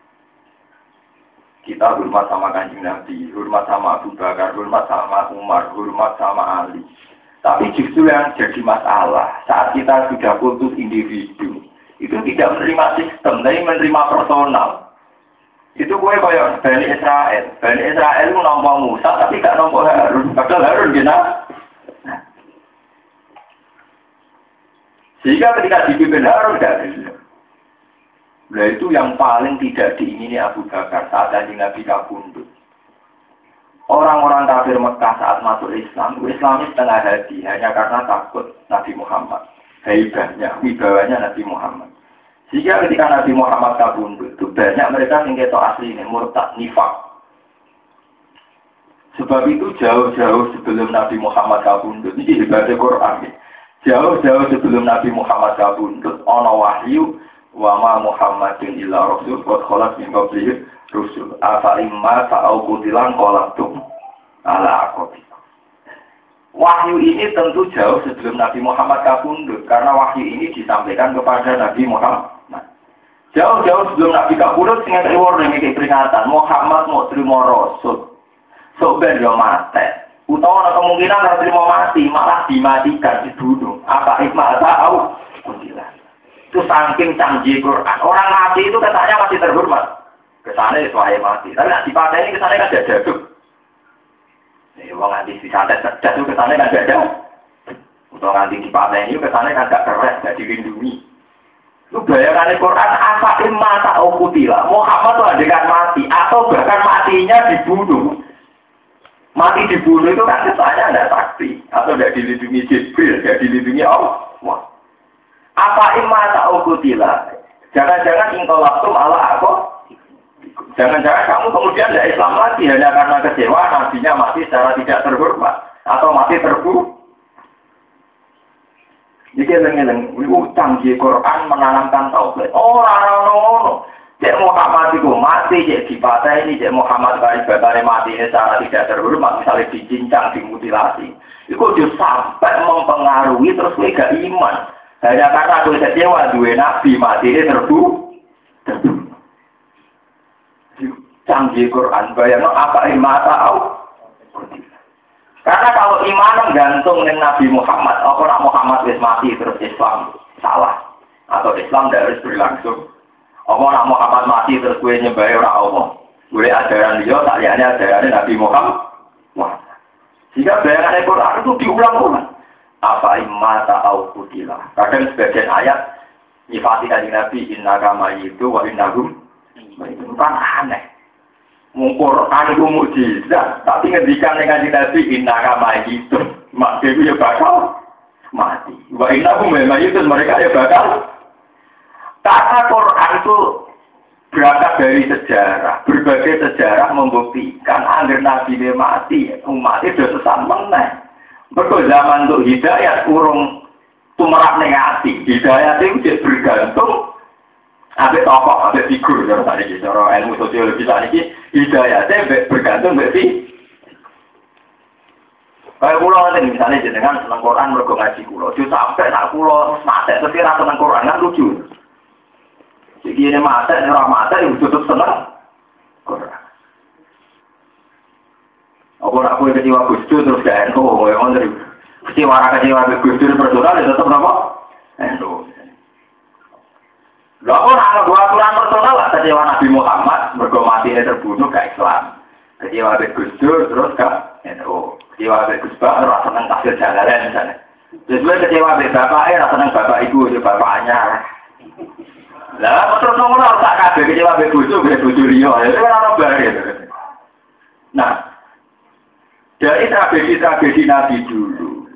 Kita hormat sama kanjeng Nabi, hormat sama Abu Bakar, hormat sama Umar, hormat sama Ali. Tapi justru yang jadi masalah saat kita sudah putus individu itu tidak menerima sistem, tapi menerima personal. Itu gue kayak Bani Israel. Bani Israel itu nombor Musa tapi gak nombor Harun. Padahal Harun gina. Nah. Sehingga ketika dipimpin Harun gak ada. Nah itu yang paling tidak diingini Abu Bakar saat Nabi kabundut. Orang-orang kafir Mekah saat masuk Islam, Islam setengah hati hanya karena takut Nabi Muhammad. Hebatnya, wibawanya Nabi Muhammad. Sehingga ketika Nabi Muhammad kabundut, itu banyak mereka yang keto asli ini, murtad, nifak. Sebab itu jauh-jauh sebelum Nabi Muhammad kabundut, ini ibadah Quran. Jauh-jauh sebelum Nabi Muhammad kabundut, ono wahyu, wama Muhammadin illa rasul, qad khalat min qablihi rusul. Asa imma ta'au kutilan kolaktum ala akobi. Wahyu ini tentu jauh sebelum Nabi Muhammad kabundut karena wahyu ini disampaikan kepada Nabi Muhammad. Jauh-jauh sebelum Nabi kabundut dengan reward ini peringatan Muhammad mau terima rasul. So ben yo mate. Kemungkinan harus terima mati, malah dimatikan, dibunuh. Apa hikmah tahu? Itu saking canggih Quran. Orang mati itu katanya masih terhormat. Ke sana ya mati. Tapi nak ini ke sana kan ada jaduk. Ya, wong nanti disantet cerdas itu ke sana kan ada. Untuk nanti ini ke sana kan gak keren, gak dilindungi. Lu bayangkan Quran apa mata okutila. Muhammad tuh adegan mati atau bahkan matinya dibunuh. Mati dibunuh itu kan kesannya ada sakti atau tidak dilindungi Jibril, tidak dilindungi Allah. Apa mata okutila Jangan-jangan ingkolaptum ala aku. Jangan-jangan kamu kemudian tidak Islam lagi hanya karena kecewa nabinya mati secara tidak terhormat atau mati terbunuh. Jadi eleng-eleng, itu canggih Quran menanamkan tauhid. Orang-orang ngono. Cek Muhammad itu mati, cek dipatah ini, cek Muhammad kali bakal mati ini secara tidak terhormat, misalnya dicincang, dimutilasi. Itu sudah sampai mempengaruhi terus gak iman. Hanya karena gue kecewa, dua nabi mati ini terbunuh. Terbunuh. Canggih Quran, bayang apa iman tahu? Karena kalau iman gantung dengan Nabi Muhammad, apa nak Muhammad wis mati terus Islam salah atau Islam tidak harus berlangsung. Apa nak Muhammad mati terus gue nyembah orang Allah. Gue ajaran dia, tak lihatnya ajaran Nabi Muhammad. Wah. Jika bayangan Quran itu diulang-ulang. Apa imata au kutilah. Kadang sebagian ayat nyifati dari Nabi inna kama itu wa innahum itu kan aneh. Quran itu mujizat, tapi ngendikan dengan Nabi inna kama itu, mak itu ya bakal mati. Wa inna memang itu mereka ya bakal. Kata Quran itu berangkat dari sejarah, berbagai sejarah membuktikan agar Nabi mati, umat itu sesat meneng. Betul zaman untuk hidayat kurung tumerak negatif, hidayat itu bergantung ada tokoh, ada figur, cara tadi gitu, cara ilmu sosiologi tadi gitu, hidayahnya bergantung berarti. Kayak pulau nanti misalnya jenengan seneng Quran mergo ngaji pulau, jadi sampai nak pulau mati, tapi rasa seneng Quran kan lucu. Jadi ini mati, ini orang mati, itu tutup seneng Quran. Apa nak kue kecewa Gus terus gak eno, yang dari kecewa kecewa Gus Dur personal, ya tetap apa? Eno. Lah ora ana dua aturan personal lah kecewa Nabi Muhammad mergo mati terbunuh ke Islam. Kecewa be Gus Dur terus ke NU. Kecewa be Gus Bak ora seneng tafsir jalalan misalnya. Terus gue kecewa be bapak eh ora bapak ibu itu bapaknya. Lah terus ngono tak kabeh kecewa be bojo be bojo liya. Itu kan ora bare. Nah, dari tragedi-tragedi Nabi dulu,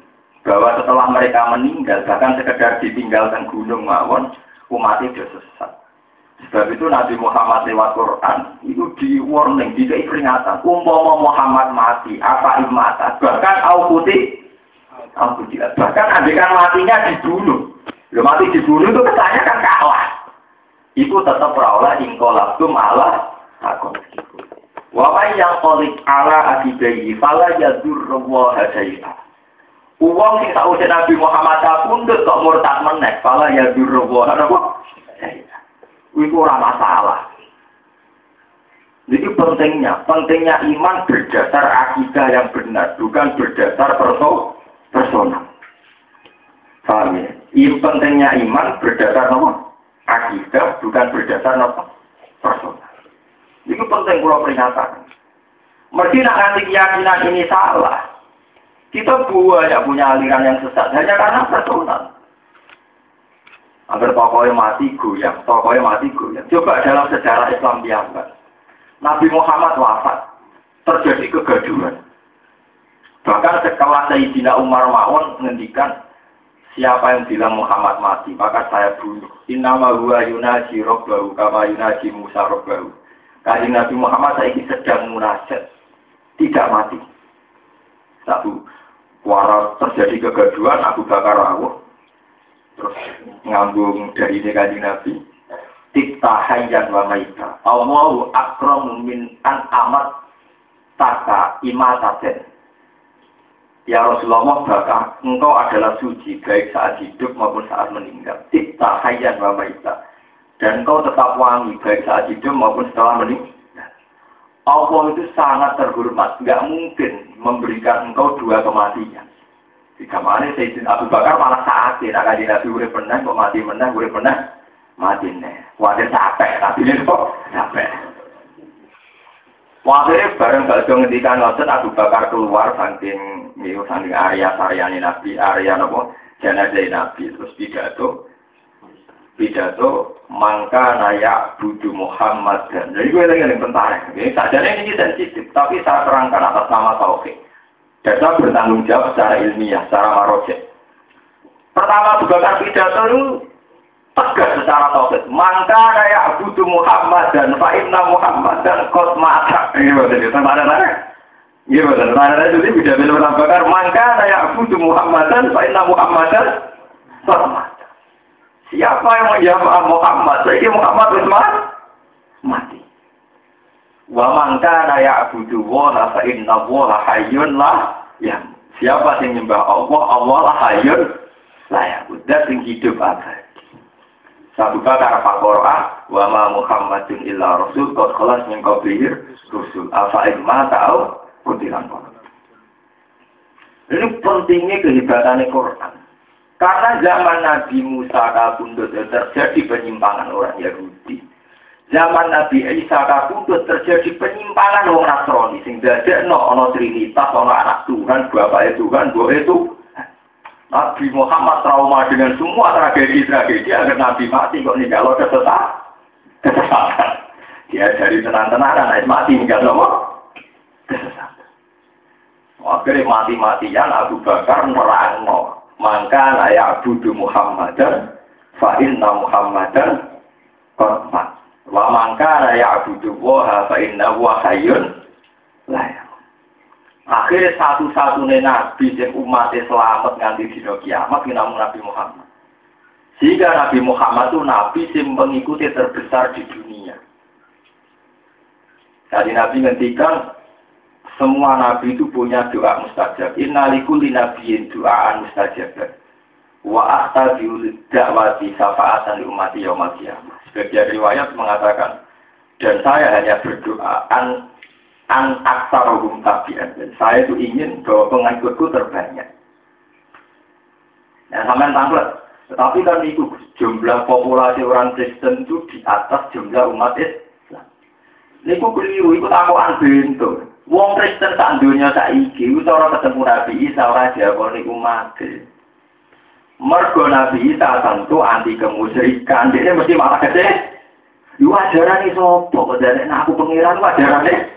bahwa setelah mereka meninggal, bahkan sekedar ditinggalkan gunung mawon, umat itu sesat. Sebab itu Nabi Muhammad lewat Quran itu di warning, di peringatan. Umpama Muhammad mati, apa imata, bahkan au putih, au putih. Bahkan kan matinya dibunuh. Lo mati dibunuh itu kesannya kan kalah. Itu tetap berolah ingkolabtum Allah takut. Wawai yang kolik ala akibayi, fala yadur wa hadayah. Uang tak usah Nabi Muhammad pundut kok murtad menek, pala ya durwa apa? Itu ora masalah. Jadi pentingnya, pentingnya iman berdasar akidah yang benar, bukan berdasar perso personal. Paham ya? Ini pentingnya iman berdasar apa? Akidah, bukan berdasar apa? Personal. Itu penting kalau peringatan. Mesti nak nanti keyakinan ini salah, kita banyak punya aliran yang sesat hanya karena personal. Agar tokohnya mati goyang, tokohnya mati goyang. Coba dalam sejarah Islam biasa. Nabi Muhammad wafat, terjadi kegaduhan. Bahkan setelah Sayyidina Umar Ma'un menghentikan siapa yang bilang Muhammad mati, maka saya bunuh. Innama huwa yunaji robbahu kama yunaji Musa robbahu. Kajian Nabi Muhammad saya sedang munajat, tidak mati. Satu, Wara terjadi kegaduhan Abu Bakar rawuh. Terus ngambung dari ini kaji Nabi. Tikta hayyan wa maita. Allahu akramu min an amat taka imataten. Ya Rasulullah bakal engkau adalah suci baik saat hidup maupun saat meninggal. Tikta hayyan wa maita. Dan engkau tetap wangi baik saat hidup maupun setelah meninggal. Allah itu sangat terhormat, nggak mungkin memberikan engkau dua kematian. Jika mana Sayyidina Abu Bakar malah saat tidak kaji Nabi urip pernah, kok mati menang, urip pernah, mati nih. Wadah capek, tapi ini kok capek. Waktu bareng bakso ngendikan ngoten Abu Bakar keluar saking niku saking area saryane Nabi, area nopo jenazah Nabi terus pidato pidato mangka naya budu Muhammad dan jadi gue lagi yang tentara ini saja ini sensitif tapi saya terangkan atas nama tauhid dan saya bertanggung jawab secara ilmiah secara marojek pertama juga kan pidato itu tegas secara tauhid. Maka ya Abu Muhammad dan Fa Inna Muhammad dan Kot Mata. Ini mana mana. Ini betul mana itu bisa bilang bakar. Maka ya Abu Muhammad dan Fa Inna Muhammad dan Kot Mata. Siapa yang menjawab Muhammad? Jadi Muhammad Utsman mati. Wa mangka ya Abu wa fa inna wa hayyun lah ya. Siapa yang nyembah Allah, Allah lah hayyun lah ya. Udah sing hidup abadi. Satu kata apa Quran, wa ma Muhammadin illa rasul qad khalas min qablihi rusul. Afa ma ta'u kutilan Ini pentingnya kehebatan Quran. Karena zaman Nabi Musa kabundut terjadi penyimpangan orang Yahudi. Zaman Nabi Isa kabundut terjadi penyimpangan orang Nasrani. Sehingga ada no, Trinitas, ono anak Tuhan, Bapak Tuhan, Bapak itu Nabi Muhammad trauma dengan semua tragedi-tragedi agar Nabi mati kok nih kalau kesesat. Kesesatan. Dia dari tenang-tenang, naik mati nggak apa? Kesesatan. Akhirnya mati-matian Abu Bakar nerangno. Maka layak budu Muhammadan fa inna Muhammadan kormat. Wa mangka layak budu waha fa inna wa hayyun layak. Akhirnya satu-satunya nabi yang umatnya selamat nganti dino kiamat namun Nabi Muhammad. Sehingga Nabi Muhammad itu nabi yang mengikuti terbesar di dunia. Jadi Nabi ngendikan semua nabi itu punya doa mustajab. Innalikuli nabiyin doaan mustajab. Wa akhtabiul dakwati safa'atan umati yaumal kiamat. Sebagian riwayat mengatakan dan saya hanya berdoa an an aksarohum tabiat. Dan saya itu ingin bahwa pengikutku terbanyak. Nah, sampai tampil. Tetapi kan itu jumlah populasi orang Kristen itu di atas jumlah umat Islam. Ini kok keliru, itu takuan bentuk. Wong Kristen tak dunia saiki, itu orang ketemu Nabi Isa, orang diakoni umat. Mergo Nabi Isa tentu anti kemusyrikan, dia mesti malah kecil. Yu ajaran ini sopo, aku pengiran ajaran ini.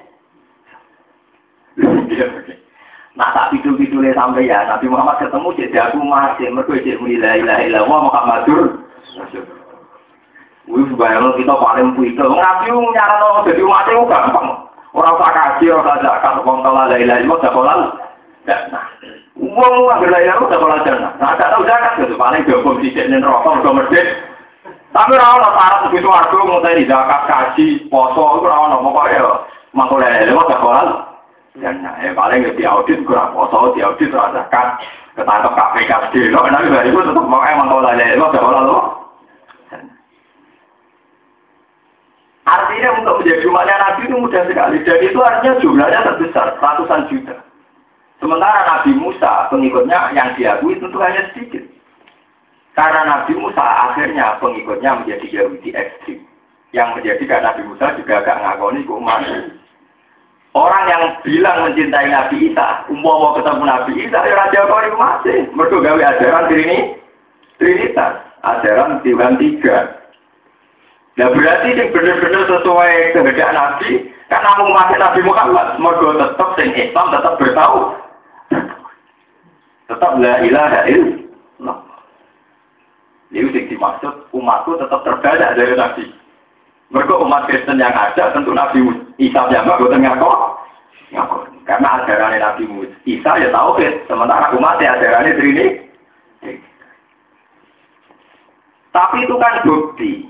Nah tak video videonya sampai ya Nabi Muhammad ketemu jadi aku mati mereka jadi mulai ilaha illallah Muhammadur Wih bayang kita paling puito Nabi nyaran jadi mati gampang Orang tak kaji, orang tak zakat, orang kalau la ilaha illallah tak kolal Nah, uang uang la ilaha illallah tak kolal jannah. Nah, tak tahu zakat gitu, paling gabung di sini rokok, udah merdek. Tapi orang syarat begitu aku mau tadi zakat, kaji, poso, itu orang pokoknya Mangkul la ilaha illallah tak kolal dan eh, paling ya audit kurang poso, audit rasa kan ketangkep KPK di lo, nanti dari itu tetap mau emang kalau lagi lo, gak lo. Artinya untuk menjadi umatnya Nabi itu mudah sekali. Dan itu artinya jumlahnya terbesar, ratusan juta. Sementara Nabi Musa, pengikutnya yang diakui tentu hanya sedikit. Karena Nabi Musa akhirnya pengikutnya menjadi Yahudi ekstrim. Yang menjadikan Nabi Musa juga agak ngakoni umat Orang yang bilang mencintai Nabi Isa, mau ketemu Nabi Isa, ya Raja Kori masih. Mereka gawe ajaran ini, Trinitas, ajaran Tuhan tiga. Nah berarti ini benar-benar sesuai kehendak Nabi, kan namun masih Nabi Muhammad, mereka tetap sing Islam tetap bertahu, tetap la ilaha illallah. Ini yang dimaksud umatku tetap terbaik dari Nabi. Mereka umat Kristen yang ada tentu Nabi Isa yang buatan ngaku. Ngaku. Karena ajaran Nabi Isa ya tahu kan. Sementara umat ya ajarannya Trini. Tapi itu kan bukti.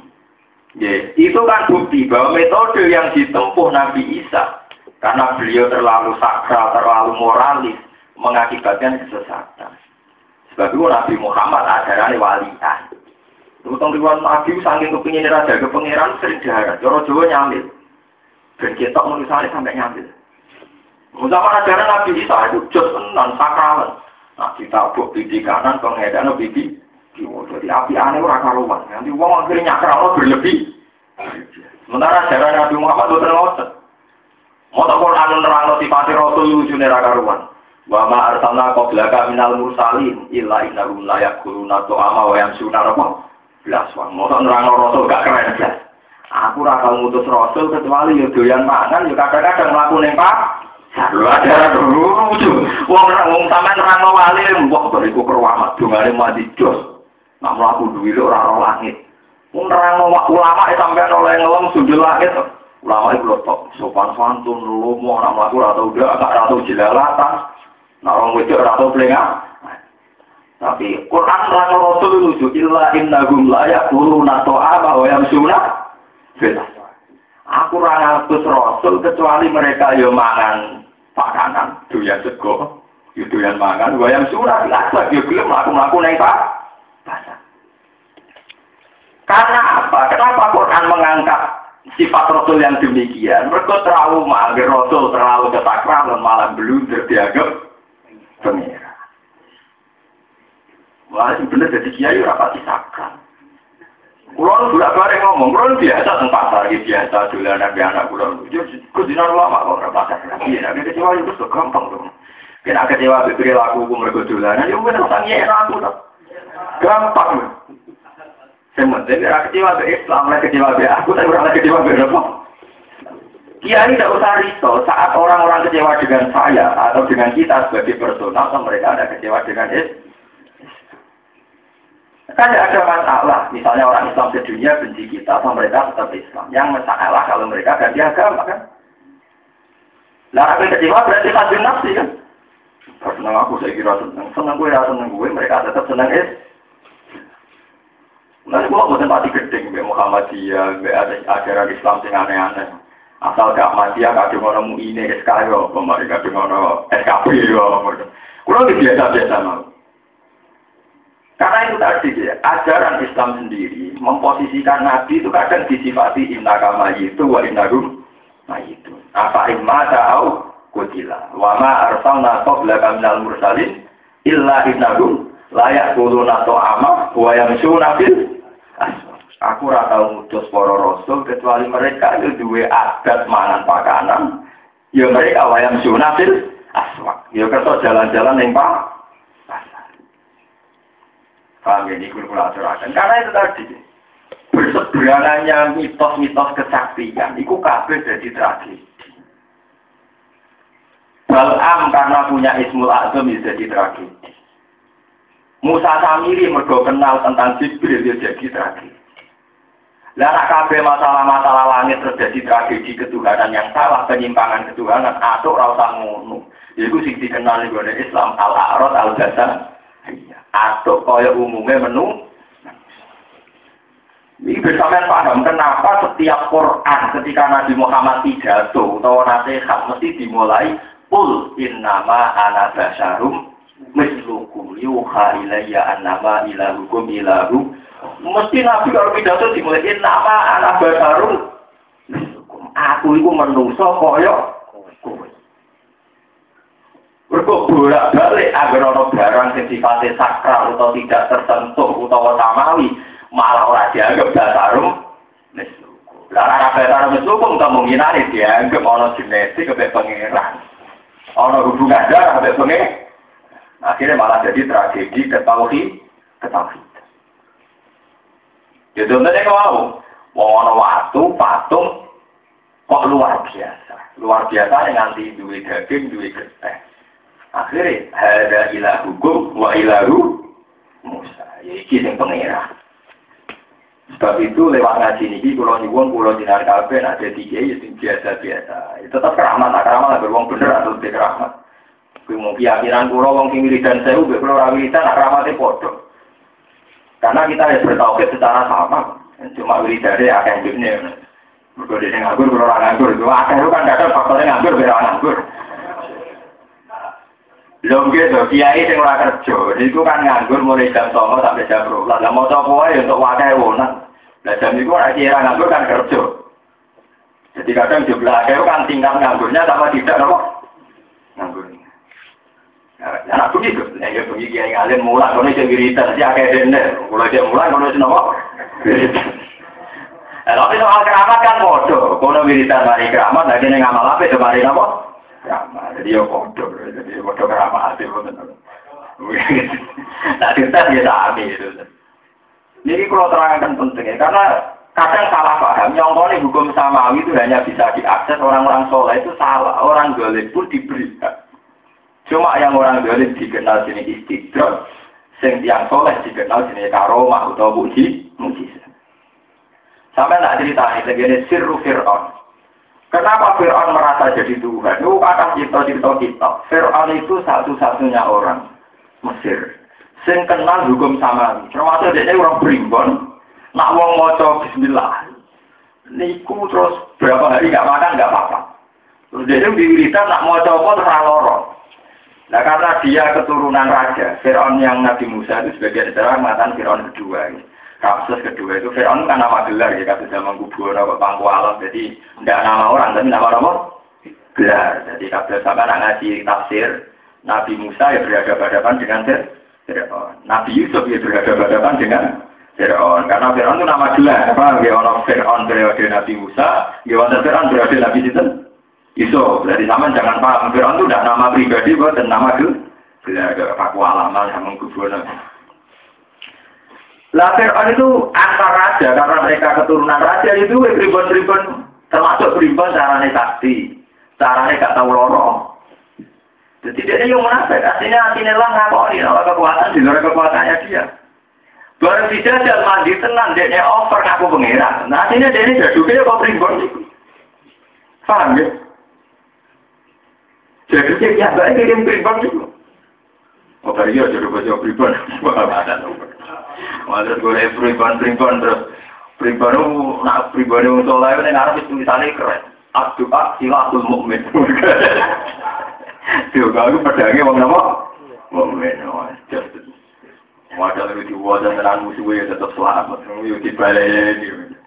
Ya, itu kan bukti bahwa metode yang ditempuh Nabi Isa karena beliau terlalu sakral, terlalu moralis, mengakibatkan kesesatan. Sebab itu Nabi Muhammad ajarannya walian. Utang riwan Nabi saking kepingin raja ke pangeran sering darat. Joro Jawa nyambil. Dan kita menulisnya sampai nyambil. Zaman ajaran Nabi Isa itu jos tenan sakralan. Nah ditabuk pipi kanan, pengedan pipi kiwa. Jadi api aneh orang karuan. Nanti uang akhirnya nyakral berlebih. Sementara ajaran Nabi Muhammad ngotot. Mau tak Quran nerang sifat Rasul lucu neraka karuan. Wa ma arsalna qablaka minal mursalin illa innahum la yaquluna tu'ama wa yamsuna rabbah belas wong. Mosok nerangno rasul gak keren belas. Aku ora tau ngutus rasul kecuali yo doyan mangan yo kadang-kadang mlaku ning Pak. Lho ada lucu. Wong wong sampean nerangno wali mbok bariku kerwamat dongane mati jos. Nak mlaku duwile ora ora langit. Menerang ulama sampai oleh ngelem sudut langit. Ulama itu top, sopan santun, lomo, nama aku atau udah agak ratu jelalatan, nah orang itu ratu pelengah. Tapi Quran lan Rasul lucu illa innahum la yaquluna ta'ama wa yamsuna fil Aku ora ngatus Rasul kecuali mereka yo mangan pakanan, doyan sego, yo doyan mangan, wa yamsuna fil aswaq yo gelem mlaku-mlaku ning pasar. Karena apa? Kenapa Quran mengangkat sifat Rasul yang demikian? Mereka trauma, agar Rasul terlalu ketakralan malah blunder dianggap pengira. Wah, ini bener jadi kiai rapati sakral. Kulon bulan bareng ngomong, kulon biasa tentang pasar, biasa dolanan di anak kulon. Kudinan lama kok ora pasar. Iya, tapi kecewa itu sudah gampang dong. Kena kecewa beri laku mereka dolanan, ya bener tanya aku Gampang. Islam, kecewa ke aku, kecewa? Kiai tidak usah risau saat orang-orang kecewa dengan saya atau dengan kita sebagai personal, atau mereka ada kecewa dengan Islam. Kan ada masalah, misalnya orang Islam di dunia benci kita, atau mereka tetap Islam. Yang masalah kalau mereka ganti agama kan? Nah, aku kecewa berarti tajam nafsi kan? Senang aku saya kira senang, senang gue ya senang gue, mereka tetap senang Islam. Nanti gua bukan mati gedeng, mbak Muhammadiyah, mbak ada ajaran Islam yang aneh-aneh. Asal gak mati ya kadang orang ini SK yo, pemari kadang orang SKP yo. Kurang biasa-biasa mau. Karena itu tadi ya, ajaran Islam sendiri memposisikan Nabi itu kadang disifati inna kama itu wa inna rum itu. Apa imma ta'au kutila. Wa ma arsalna qabla minal mursalin illa innahum layak kuluna to'ama wa yamsuna fil Aku ora tau ngutus para rasul kecuali mereka itu duwe adat mangan pakanan. Ya mereka wayang sunafil aswak. Ya kerto jalan-jalan yang pak. Paham ya, ini kula aturakan. Karena itu tadi, berseberangannya mitos-mitos kesaktian, itu kabeh jadi tragedi. Balam karena punya Ismul Azam jadi tragedi. Musa Samiri mergo kenal tentang Jibril dia jadi tragedi. Lah masalah-masalah langit terjadi tragedi ketuhanan yang salah, penyimpangan ketuhanan atau rasa ngono. Iku sing dikenal ning Islam al-a'rad al-jasa. Atau kaya umumnya menu ini bersama paham kenapa setiap Quran ketika Nabi Muhammad pidato atau nasihat mesti dimulai Qul innama ana basyarum mislukum yuha ilayya annama ilahukum ilahu mesti nabi kalau pidato dimulai nama anak baru aku itu menungso koyo Mereka bolak balik agar orang barang yang sifatnya sakral atau tidak tersentuh atau samawi malah orang dianggap dasarum misluku. Lah anak dasarum misluku kemungkinan dianggap orang genetik ke pengiran. Orang hubungan darah ke pengiran. Akhirnya malah jadi tragedi ketahui, ketahui. Ya, contohnya kau mau, mau waktu patung kok luar biasa, luar biasa yang nanti duit daging, duit geteh. Akhirnya ada ilah hukum, wa ilahu Musa. Ya iki yang pengira. Sebab itu lewat ngaji ini, kalau nyuwun, kalau dinar kafe, ada tiga, ya biasa-biasa. Itu tetap keramat, keramat, bener atau tidak keramat. Kuwi keyakinan kula wong sing wiridan sewu mbek kula ora wiridan nak ramate padha. Karena kita harus bertauhid secara sama. Cuma wiridane akeh jene. Mergo dene nganggur kula ora nganggur. Akeh kan kadang faktornya nganggur beda nganggur. Lho gitu, kiai sing ora kerja, itu kan nganggur mulai jam 09.00 sampai jam 12. Lah mau apa wae untuk wakai wonan. Lah jam iku ora kira nganggur kan kerja. Jadi kadang jumlah akeh kan tingkat nganggurnya sama tidak nopo. Anak begitu, ya ya begitu yang alim mulai dia wiridan, dia kayak dender, mulai dia mulai kalau dia nopo. Tapi soal keramat kan bodoh, kalau wiridan dari keramat, lagi nih ngamal apa itu hari nopo? Keramat, jadi ya bodoh, jadi bodoh keramat itu betul. Nah kita dia sami itu. Jadi kalau terangkan pentingnya, karena kadang salah paham, nyongkoni hukum samawi itu hanya bisa diakses orang-orang soleh itu salah, orang golek pun diberikan. Cuma yang orang dolim dikenal sini istidrot, sing yang soleh dikenal sini karomah atau muji, mujizat. Sampai tak cerita ini, segini sirru Fir'aun. Kenapa Fir'aun merasa jadi Tuhan? Itu kata cerita-cerita kita. Fir'aun itu satu-satunya orang Mesir. Sing kenal hukum sama. Termasuk dia orang berimbon. Nak wong moco bismillah. Niku terus berapa hari gak makan gak apa-apa. Terus dia diwiritan nak moco apa loro. Nah karena dia keturunan raja, Fir'aun yang Nabi Musa itu sebagai sejarah mengatakan Fir'aun kedua. Gitu. Kasus kedua itu Fir'aun kan nama gelar ya, kasus zaman kubur, apa pangku alam, jadi tidak nama orang, tapi nama apa? Gelar. Jadi kalau sama nak ngaji tafsir, Nabi Musa ya berhadapan dengan Fir'aun. Nabi Yusuf ya berhadapan dengan Fir'aun. Karena Fir'aun itu nama gelar. Apa? Ya orang Fir'aun periode Nabi Musa, ya orang Fir'aun periode Nabi Sinten. Yusuf. Jadi sama jangan paham. Fir'aun itu tidak nama pribadi, bukan nama gelar. Paku alaman sama kubur. Lah Fir'aun itu antar raja karena mereka keturunan raja itu ribuan-ribuan termasuk ribuan caranya sakti, caranya gak tahu loro. Jadi dia yang menafik, aslinya aslinya lah ngakoni nama kekuatan di luar kekuatannya dia. Baru dijajal mandi tenang, dia over ngaku pengiran. Nah aslinya dia ini ya kok itu. Paham ya? Jadi dia biasa kirim ribuan itu. Oh, tadi ya jadi baca ribuan, ada Maksud gue pribon-pribon terus pribon itu nak pribon itu soleh ini ngarep itu tulisannya keren. Abdu'a silatul mukmin. Juga aku pedangnya wong nama mukmin. Wadah lebih diwadah dengan musuhnya tetap selamat. Yuk dibalik ini.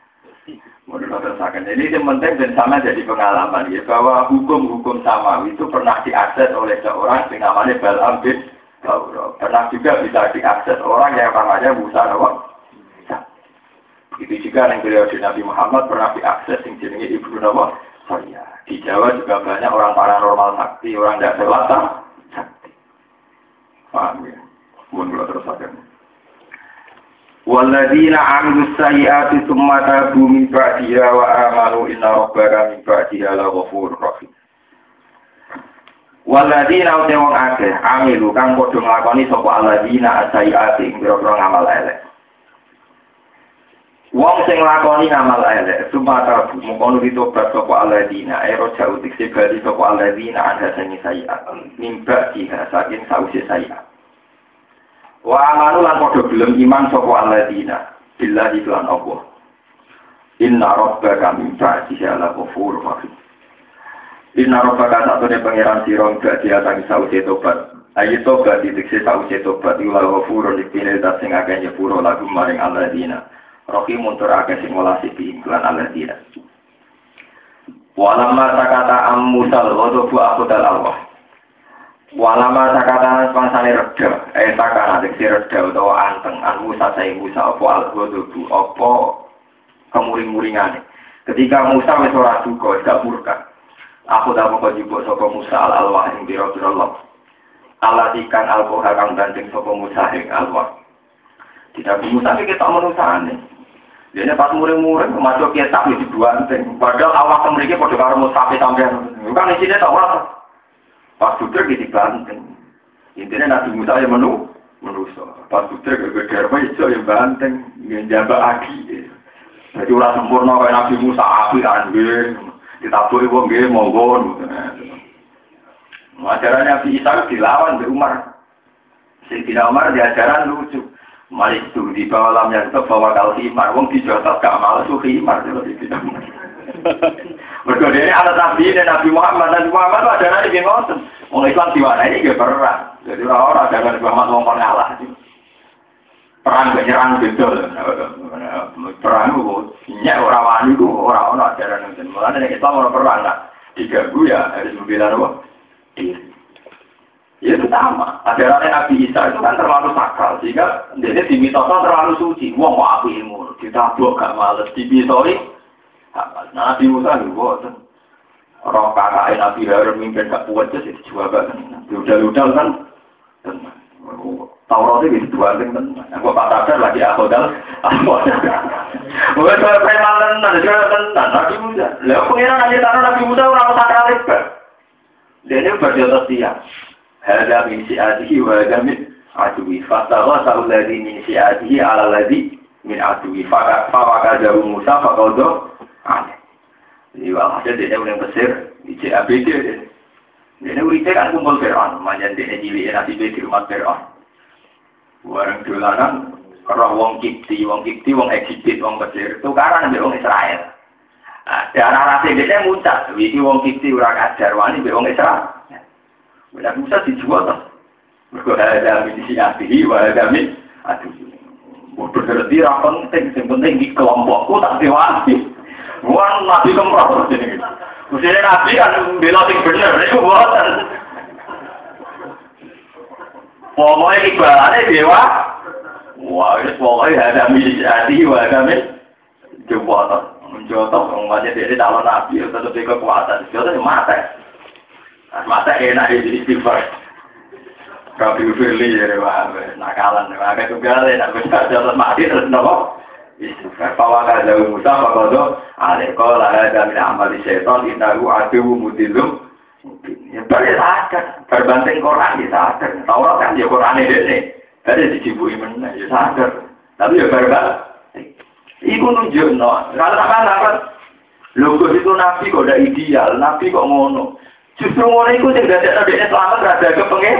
Menurut. Jadi yang penting dan sama jadi pengalaman ya bahwa hukum-hukum sama itu pernah diakses oleh seorang yang namanya Balam bin Pernah juga bisa diakses orang yang namanya Musa Nawa. Begitu juga yang beliau di Nabi Muhammad pernah diakses yang jenisnya Ibnu Nawa. Oh iya, di Jawa juga banyak orang paranormal sakti, orang tidak selata sakti. Paham ya? Mohon terus akan. Sayyati summa tabu min ba'diha wa amanu inna rabbaka min ba'diha la ghafurur rahim. Waladina uti wong akeh amilu kang padha nglakoni sapa aladina asaiati ing pira ngamal elek. Wong sing nglakoni ngamal elek sumata mungkono ditobat sapa aladina ero jauh dikse bali sapa aladina ada sing sayiat mimba diha saking sause sayiat. Wa amanu lan padha gelem iman sapa aladina billahi lan Allah. Inna rabbaka min ba'diha la ghafurur rahim. Inna robbaka satune pangeran sira gak diatangi sausi tobat. Ayo tobat diteksi sausi tobat iku lawa furun dipine dat sing akeh nyepuro lagu maring alladzina. Rohi muntur akeh sing ngolasi bi iklan alladzina. Walama takata am musal ghadabu akhdal Allah. Walama takata pangsane reda, eh takana diksi reda utawa anteng an Musa Musa apa al ghadabu apa kemuring-muringane. Ketika Musa wis ora duka, gak murka. Aku tak mau jubuk sopo Musa al alwah yang biro Allah. Allah ikan alkohol kang sopo Musa yang alwah. Tidak Musa ini kita menusane. Dia pas muring-muring masuk kitab itu dua. Padahal awak mereka pada karo Musa sampai bukan isinya tak apa. Pas sudah gitu banting. Intinya Nabi Musa yang menu menuso. Pas sudah gede apa itu yang banting, yang jaga aki. Jadi ulah sempurna kayak Nabi Musa api kan, ditabui wong nggih monggo ajaran Nabi Isa dilawan di Umar Sayyidina Umar di ajaran lucu Malik itu di bawah lamnya itu bawa kal himar wong dijotos gak malas tuh himar Mereka ini anak Nabi dan Nabi Muhammad. Nabi Muhammad ada nabi yang ngotot Wong Islam ini gak perang. Jadi orang-orang ada Nabi Muhammad mau ngalah perang penyerang gitu. Perang itu minyak orang itu orang orang ajaran itu malah nih kita mau perang lah diganggu ya harus membela apa? Diri ya itu sama. Ajaran Nabi Isa itu kan terlalu sakral sehingga dia dimitoskan terlalu suci. Wong mau aku ilmu ditabuk gak males. Dimitoi Nabi Musa juga orang kakak Nabi Harun mimpin gak kuat jadi juga kan udah-udah kan Taurat itu dua tenan. Aku Pak lagi aku dal. Bukan saya preman tenan, saya tenan. Nabi Musa. Lalu pengiran aja tanah Nabi Musa orang sakral itu. Dia ini berjodoh dia. Harga min si'atihi wa harga min aduwi. Fastawa sa'ul ladhi min si'atihi ala ladhi min adui fawaka jauh Musa aneh. Jadi walhasil dia udah besir di CABD. Dia urite kan kumpul Fir'aun, manjan dia cilik nanti di rumah Fir'aun. Warang dolanan, roh wong kipti, wong kipti, wong Egypt, wong Mesir, tukaran ambil wong Israel. Darah rasa dia muncul, wiki wong kipti ora kajar wani wong Israel. Benar Musa dijual tuh. Mereka ada min siatihi, wa ada min aduh. Bodoh berarti ra penting, yang penting di kelompokku tak dewasi. Wan nabi kemroh ini. Mestinya nabi kan bela sing bener, itu buatan. Pokoknya ibaratnya dewa. Wah, ini pokoknya ada misati, ada mis. Jembatan, menjotok, umatnya dia calon nabi, tetap dia kekuatan. Jodoh mata. Mata enak jadi istighfar. Rabi Firly ya, nakalan, agak tunggal ya, nak bisa jalan mati terus nopo. Bahwa kada Musa fakodo aleko lah ada min amal setan inahu adu mutilum. Ya balik sadar, berbanding Quran ya sadar. Taurat kan ya Quran ini, ada dicibui mana ya sadar. Tapi ya berbalik. Iku nunjuk no, kalau kan, logo itu nabi kok udah ideal, nabi kok ngono. Justru ngono itu gak ada nabi selamat rada kepengen,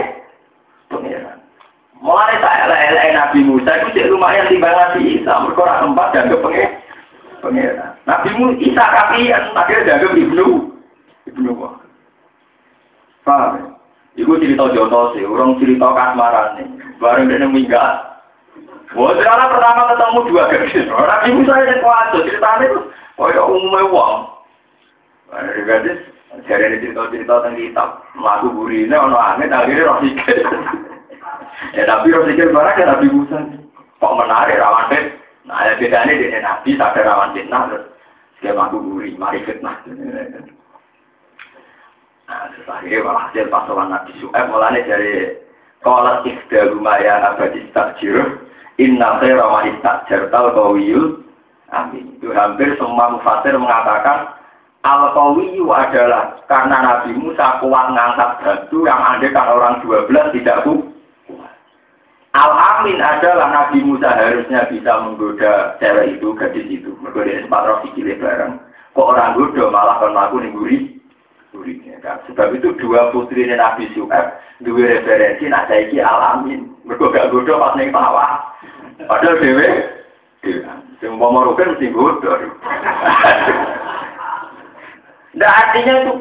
pengiran. Mulai saya elek Nabi Musa itu cek lumayan timbang Nabi Isa. Mereka orang tempat dan pengen pengiran. Nabi Musa Isa kapian, akhirnya jaga ibnu ibnu wah. Paham? Ya? Cerita jono sih, orang cerita kasmaran nih. Bareng dia minggat. Wah, sekarang pertama ketemu dua gadis. Nabi Musa yang kuat, ceritanya itu, oh ya umumnya uang. Ada gadis, jadi cerita-cerita tentang kitab. Lagu burine, ono angin, akhirnya roh Ya tapi harus pikir barang ya Nabi Musa. Kok menarik rawan fit. Nah ada bedanya dengan Nabi sadar rawan fitnah terus dia mampu gurih, mari. Nah terus akhirnya walhasil pasangan Nabi Su'eb mulanya dari Kolat ikhda lumayan abadi takjir Inna khaira wa istakjir tal kawiyul Amin. Itu hampir semua mufasir mengatakan Al-Qawiyu adalah karena Nabi Musa kuat ngangkat batu yang ada kan orang 12 tidak bu Al-Amin adalah Nabi Musa harusnya bisa menggoda cewek itu, gadis itu. Menggoda sempat roh sikile bareng. Kok orang goda malah kan aku nih guri. Gurinya kan. Sebab itu dua putri Nabi Su'ab, dua referensi, nah saya Al-Amin. Mereka gak goda pas nih tawa. Padahal dewe, yang mau merupakan mesti goda. Nah artinya itu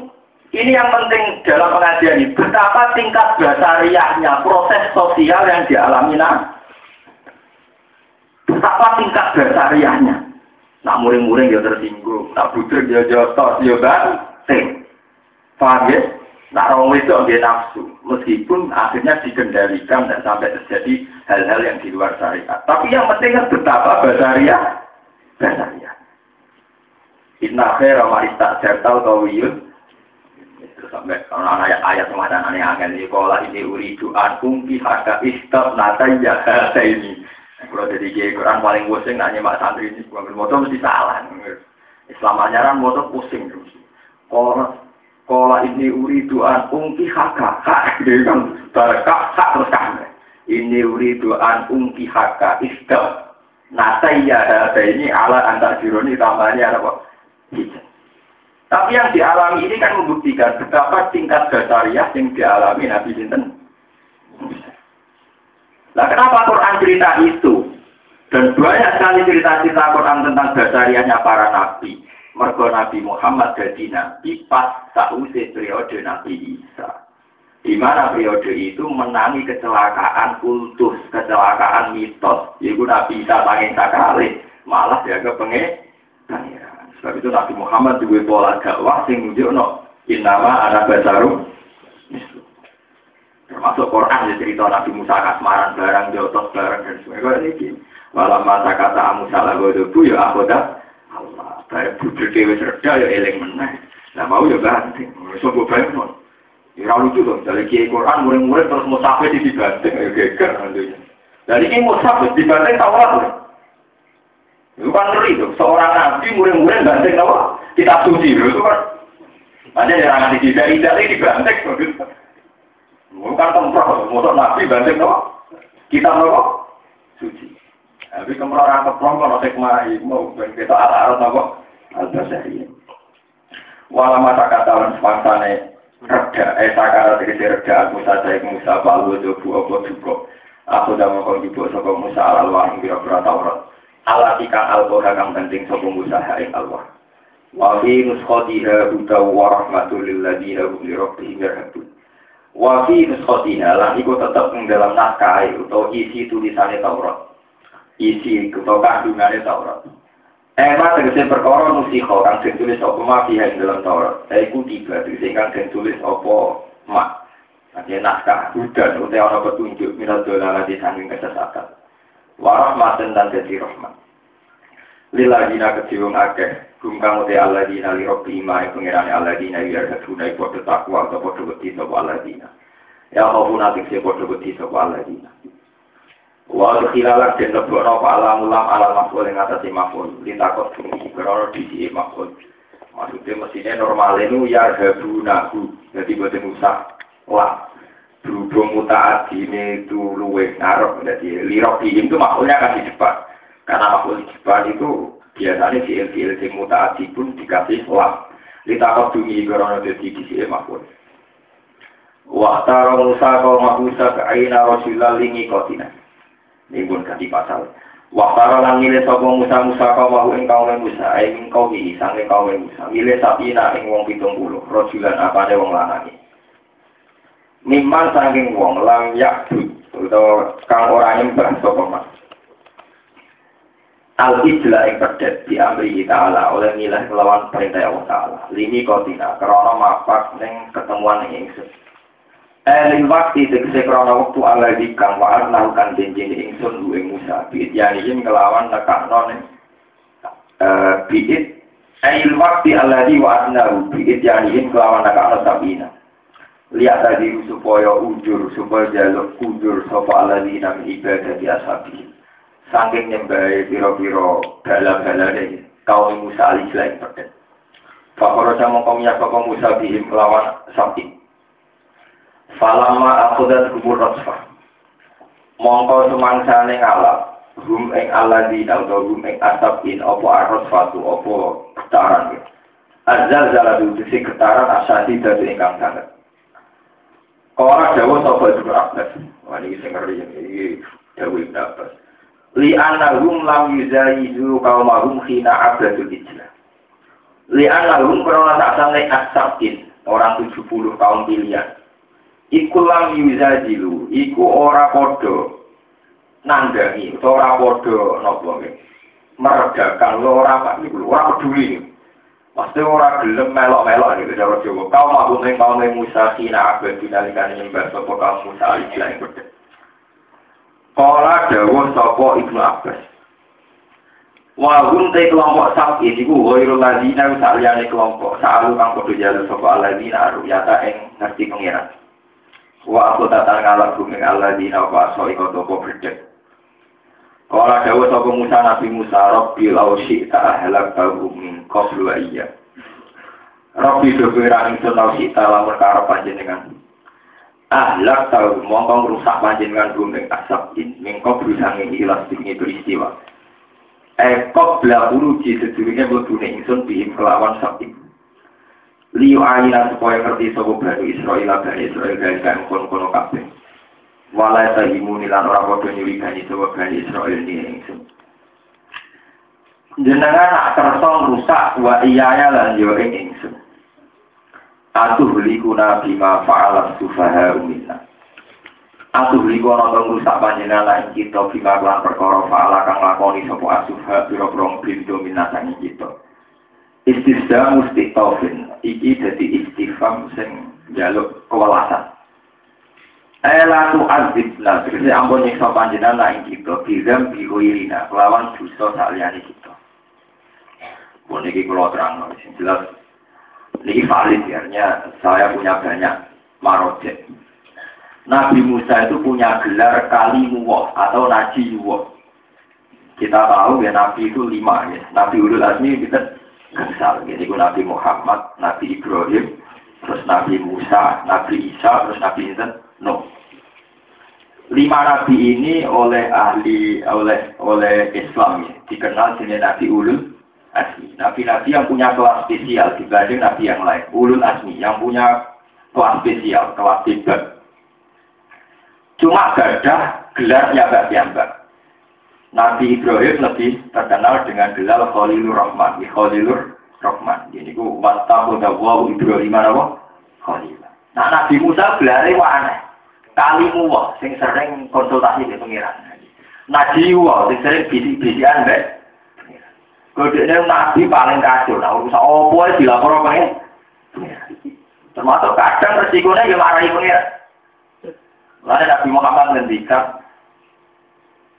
ini yang penting dalam pengajian ini, betapa tingkat basariahnya proses sosial yang dialami nah. Betapa tingkat basariahnya. Nak muring-muring dia tersinggung, nak butir dia jotos, dia banting. Paham ya? Nak orang itu dia nafsu. Meskipun akhirnya dikendalikan dan sampai terjadi hal-hal yang di luar syariat. Tapi yang penting kan betapa basariah. Basariah. Inna khaira ma istajartal kawiyun sampai kalau ayat ayat semacam aneh angin ini kalau ini uridu ankum pihaka istab nata ya kata ini. Kalau jadi kiai Quran paling pusing nanya mak santri ini bukan motor mesti salah. Islam ajaran motor pusing terus. Kalau kalau ini uridu ankum pihaka hak dia kan berkah hak terus kan. Ini uridu ankum pihaka istab nata ya kata ini ala antar jironi tambahnya apa tapi yang dialami ini kan membuktikan betapa tingkat dasariah yang dialami Nabi Sinten. Nah kenapa Quran cerita itu? Dan banyak sekali cerita-cerita Quran tentang dasariahnya para nabi. Mergo Nabi Muhammad jadi nabi pas sausai periode Nabi Isa. Di mana periode itu menangi kecelakaan kultus, kecelakaan mitos. Ibu Nabi Isa saking sakali, malah dia kepengen Sebab itu Nabi Muhammad juga pola dakwah sing no inama anak basaru. Termasuk Quran ya cerita Nabi Musa kasmaran barang jotos barang dan sebagainya ini. Malam masa kata Musa lagu itu ya aku dah Allah. Dari bujuk dewi serda ya eling menang. Nah mau ya ganti. Sobo bayang non. Ya lucu dong. Dari kiai Quran murid-murid terus musafir di dibanting. Ya geger nantinya. Dari kiai musafir dibanting tawar. Itu kan ngeri tuh. Seorang nabi murid-murid banting apa? Kitab suci itu kan. Ada yang nanti tidak tidak ini dibanting. Bukan tempat, motor nabi banting apa? Kitab apa? Suci. Tapi kemudian orang keplong kalau hikmah mau ben kita arah-arah apa? Al-Basari. Walau masa kata lan sepangsane reda, eh sakara tegesi reda Musa saya Musa balu jobu apa juga. Aku dah mau ibu sapa Musa al wahing biro-biro Taurat. Allah tika al-Qur'an kang penting sapa Musa ing Allah. Wa fi nuskhatiha hudaw wa rahmatul lil ladzina hum li rabbihim yarhabun. Wa fi nuskhatiha lan iku tetep ing dalam naskah utawa isi tulisane Taurat. Isi utawa kandungane Taurat. Ema tegese perkara nusikho kang den tulis apa ma ing dalam Taurat. Iku tiba tegese kang den tulis apa ma. Nanti naskah hudan utawa ana petunjuk minat dolan di sanging kesesatan. Warahmatan dan jadi rahmat. Lilladina keciwung akeh Kum kang uti dina li robbi ima yang pengirani dina biar haduna iku podo takwa atau podo beti sopa dina Ya kau natik si podo beti sopa dina Wa khilalak den lebokno pa alam ulam alam maful yang atasi maful. Lintakot bumi beroro di maful. Maksudnya mestinya normal itu ya nahu Jadi buatan usah. Lah Berhubung mutaat ini itu luwe ngarep Jadi lirok itu maksudnya kan depan Karena makhluk di depan itu biasanya fiil-fiil sing mutaati pun dikasih lam. Litakot dumi karena jadi di sini makhluk. Waktara Musa kau Musa ke aina Rasulullah lingi kotina. Ini pun ganti pasal. Waktara lan milih sapa Musa Musa kau mahu ing kaum Musa ae ing kau iki sange kaum Musa. Milih sapina ing wong 70 Rajulan apane wong lanang Mimman saking wong lam yakdud utawa kang ora nyembah sapa al ijla yang pedet di amri ta'ala oleh milah melawan perintah Allah ta'ala. Lini kotina karena mapak neng ketemuan yang ingsun. Elin waktu tegese krana waktu ala dikang wa'ad nahukan janji ingsun lu Musa. Biit yanihim kelawan nekakno ning biit Ail waktu ala di wa'ad nahu biit yanihim kelawan nekakno sabina lihat tadi supaya ujur supaya jaluk ujur sopa ala dina ibadah di ashabi saking nyembah piro-piro dalam-dalane kaum Musa alaihi salam pedet. Fakoro sama ya kaum Musa bihim melawan sapi. Falama aku dan kubur rosfa. Mongko semangsane ngalap hum ing aladi atau hum ing asabin opo arros fatu opo getaran. Azal zaladu disi getaran asadi dari ingkang sangat. Kora dawa sopa juga Abbas. Wah ini sing ngeri ini dawa Ibn Abbas li anahum lam yuzayizu kaumahum khina abadul ijlah li anahum karena tak sampai asabin orang 70 kaum pilihan. Iku lam yuzajilu iku ora nanggangi atau ora podo nopo meredakan ora iku ora peduli Pasti ora gelem melok-melok gitu cara Jawa. Kau mau ning kaum Musa kina abadul nalikane nyembah sapa kaum Musa ijlah yang berdek. Kala dawuh sapa Ibnu Abbas. Wa hum kelompok sapi iku ghairul ladina saliyane kelompok saalu kang padha jalu sapa aladina aruyata ing ngerti pengiran. Wa aku tatan ngalak bumi aladina wa so iko topo berdek. Kala dawuh sapa Musa Nabi Musa Rabbi law syi'ta ahlak tahu min qablu iya. Rabbi pirang ingsun law syi'ta lamun karep panjenengan. Ahlak tahu mongkong rusak panjenengan bumi asap in mengkau berusaha ilas ini peristiwa. Ekop belakuru di sedurungnya berbunuh insun bihim kelawan sapi liu ayina supaya ngerti baru Israel dan Israel dari kan kono kono kafe walai tahimu nilan orang bodoh nyuri gani sopo bani Israel ini insun jenengan nak tersong rusak wa iyaya lan yo ing insun Atuh likuna bima fa'alat sufaha minna. Atuh likuna rusak panjenengan lain kita bima kelan perkara fa'ala kang lakoni sapa asufa pira-pira blindo minna sangi kita. Istisda mustiqafin iki dadi istifham sing jaluk kewelasan. Ela tu azibna, terus ampun nyiksa panjenengan lain kita, bizam bihoirina, kelawan dosa saliyane kita. Pun iki kula terang, jelas ini valid ya, saya punya banyak marojek. Nabi Musa itu punya gelar kalimuwah atau najiwah. Kita tahu ya Nabi itu lima ya. Nabi Ulul Azmi kita gangsal. Jadi Nabi Muhammad, Nabi Ibrahim, terus Nabi Musa, Nabi Isa, terus Nabi Insan. Lima nabi ini oleh ahli oleh oleh Islam ya, dikenal sebagai nabi ulul asmi. Nabi-nabi yang punya kelas spesial dibanding nabi yang lain. Ulul asmi yang punya kelas spesial, kelas hebat. Cuma gadah gelarnya mbak Nabi Ibrahim lebih terkenal dengan gelar Khalilur Rahman. Khalilur Rahman. Jadi ku wattahu dawu Ibrahim apa? Khalil. Nah Nabi Musa gelarnya aneh. Kalimu wah sing sering konsultasi dengan pengiran. Nabi wah sing sering bisik-bisikan mbek. Kodenya Nabi paling kacau. Nah urusan opo ya dilapor pengen. Termasuk kadang resikonya yang marahi pengiran. Lalu Nabi Muhammad ngendikan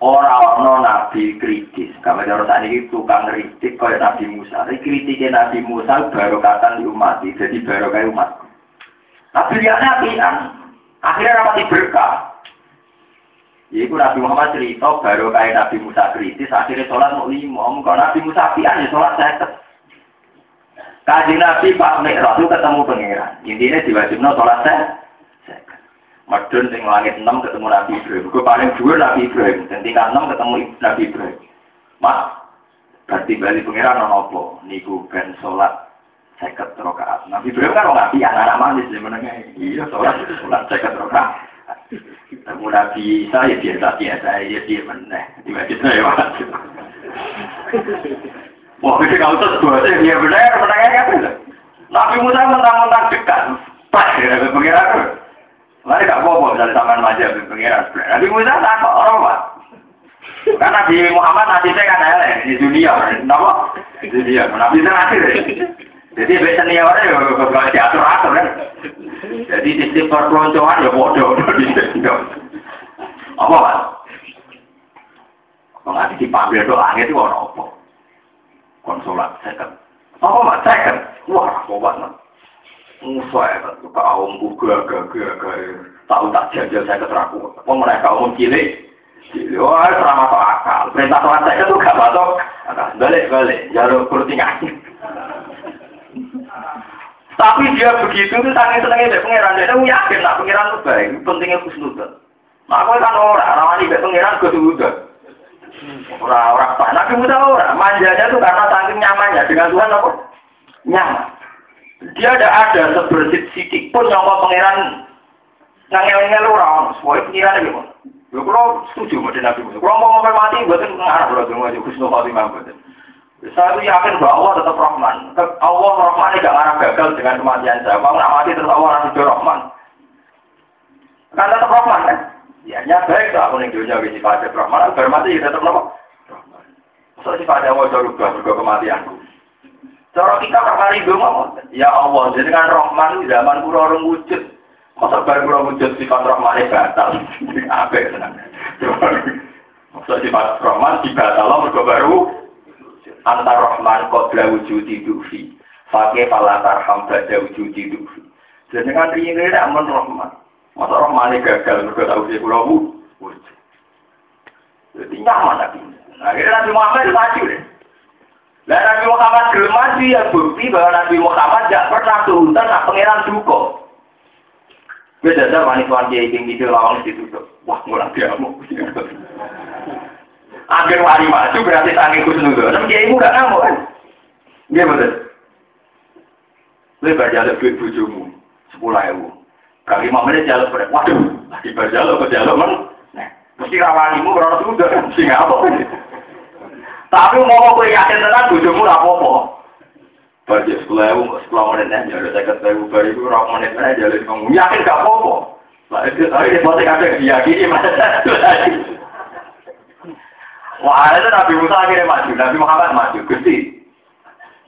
Orang-orang nabi kritis. Kami cara saat ini tukang kritik kayak Nabi Musa. Kritiknya Nabi Musa baru kata di umat. Jadi baru kayak umat. Nabi lihatnya apian. Akhirnya rapat berkah. Iku Nabi Muhammad cerita baru kayak Nabi Musa kritis. Akhirnya sholat mau lima. Kalau Nabi Musa apian ya sholat saya Kaji Nabi Pak Mi'raj itu ketemu pengiran. Intinya diwajibnya sholat saya. Madun sing langit 6 ketemu Nabi Ibrahim. Gue paling dua Nabi Ibrahim. Dan tingkat 6 ketemu Nabi Ibrahim. Mas, berarti balik pengiran non opo. Niku ben sholat seket rokaat. Nabi Ibrahim kan orang nabi anak-anak manis sih menengah. Iya sholat itu sholat seket rokaat. Ketemu Nabi Isa ya biasa biasa ya dia meneh. Tiba-tiba ya wajib. Wah, itu kalau dua sih dia benar menengah kan. Nabi Musa mentang-mentang dekat. Pas ya, pengiran Lalu gak apa-apa misalnya sampean manja bin pengiran. Nabi Musa tak kok orang pak. Karena Nabi Muhammad saya kan elek di dunia, kenapa? Di dunia, Nabi Musa nanti Jadi biasanya seniornya ya gak diatur-atur kan. Jadi sistem perpeloncoan ya bodoh di Apa pak? Kalau nanti dipanggil doa itu orang apa? Konsulat second. Apa pak? Second. Wah, apa banget. Musa ya, kaum gugah gagah tahu tak jajal saya keteraku. Apa mereka umum cilik? Wah serama masuk akal. Perintah sholat saya itu gak masuk. Balik balik, jalur kurtingan. Tapi dia begitu itu sangat senangnya dari pangeran. Dia itu yakin nak pangeran itu baik. Pentingnya khusnudan. Nah aku kan orang, ramani dari pangeran ke sudah. Orang-orang apa? Nabi Musa orang. Manjanya itu karena saking nyamannya dengan Tuhan apa? Nyaman. Dia tidak ada sebersih sidik pun mau pangeran ngangel-ngel orang, semua pengiran gitu. Ya kalau setuju sama Nabi Musa. Kalau mau ngomong mati, buatin berarti mau juga Husnul Khotimah buatin. Saya itu yakin bahwa Allah tetap Rahman. Allah Rahman tidak ngarah gagal dengan kematian saya. Mau nggak mati tetap Allah nanti Rahman. Kan tetap Rahman kan? Ya, ya baik lah aku nih dunia bisa pada Rahman. Agar mati ya tetap? Rahman. Masa sifatnya mau jauh juga kematianku. Cara kita kali ngomong, ya Allah, jadi kan Rahman zaman kurang wujud. Masa baru kurang wujud sifat Rahman batal. Apa ya tenang. Masa sifat Rahman dibatal mereka baru antar Rahman kodra wujud dufi. Fakih falatar hamba wujud dufi. Jadi kan ini aman Rahman. Masa Rahman gagal mereka tahu sih kurang wujud. Jadi nyaman lagi. Akhirnya Nabi Muhammad maju deh. Nah Nabi Muhammad belum maju ya bukti bahwa Nabi Muhammad tidak pernah turun nak pangeran duko. Beda ada manis-manis dia ingin video lawang ditutup. Wah mulai mau. Akhir wali maju berarti sangi kusnudon. Tapi dia ibu gak ngamuk kan? Dia betul. Lebar jalur duit bujumu sepuluh ribu. Kali lima menit jalur pada. Waduh, lagi berjalur ke jalur men. Nah, mesti rawanimu berapa sudah kan? Sehingga apa kan? Tapi mau kowe yakin tenan bojomu ora apa-apa. Bagi sekolah ewu, sekolah menit ya, ada saya kata ewu, bari itu rok menit aja, jadi kamu yakin gak apa-apa. Lah itu, ini masih ada diyakini, Wah, itu Nabi Musa akhirnya maju, Nabi Muhammad maju, Gusti.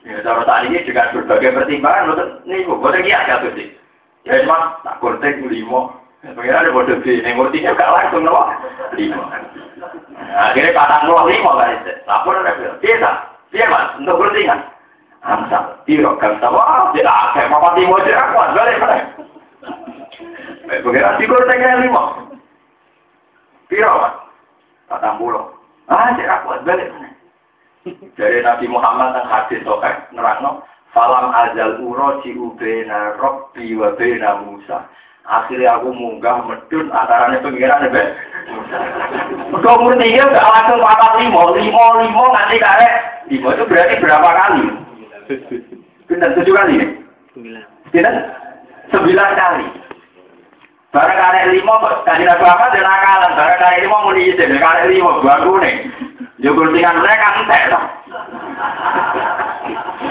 Ya, cara saat ini juga berbagai pertimbangan, betul, nih, boleh kiat ya, Gusti. Ya, cuma, tak kurtek lima, pengen ada bodoh di, yang ngertinya gak langsung, loh, lima. Akhirnya kata nol lima kan itu. Lapor ada bilang, biasa, iya mas, untuk bertingan. Amsa, tiro, kan wah, tidak ada, papa timo aja aku, balik balik. Begitu tiga tengah lima. Tiro mas, kata pulau. Ah, cek aku, balik Dari Nabi Muhammad yang hadis sokai nerangno, falam azal uro ci ubena robbi wa bena Musa. Akhirnya aku munggah medun antaranya pengiran ya. Udah umur tiga gak langsung papat limo, limo limo nanti karek limo itu berarti berapa kali? Benar tujuh kali ya? Sembilan. Sembilan kali. Barang karek limo kok tadi aku apa dan akalan. Barang karek limo mau diizin, karek limo baru nih. Jukur tinggal mereka entek lah.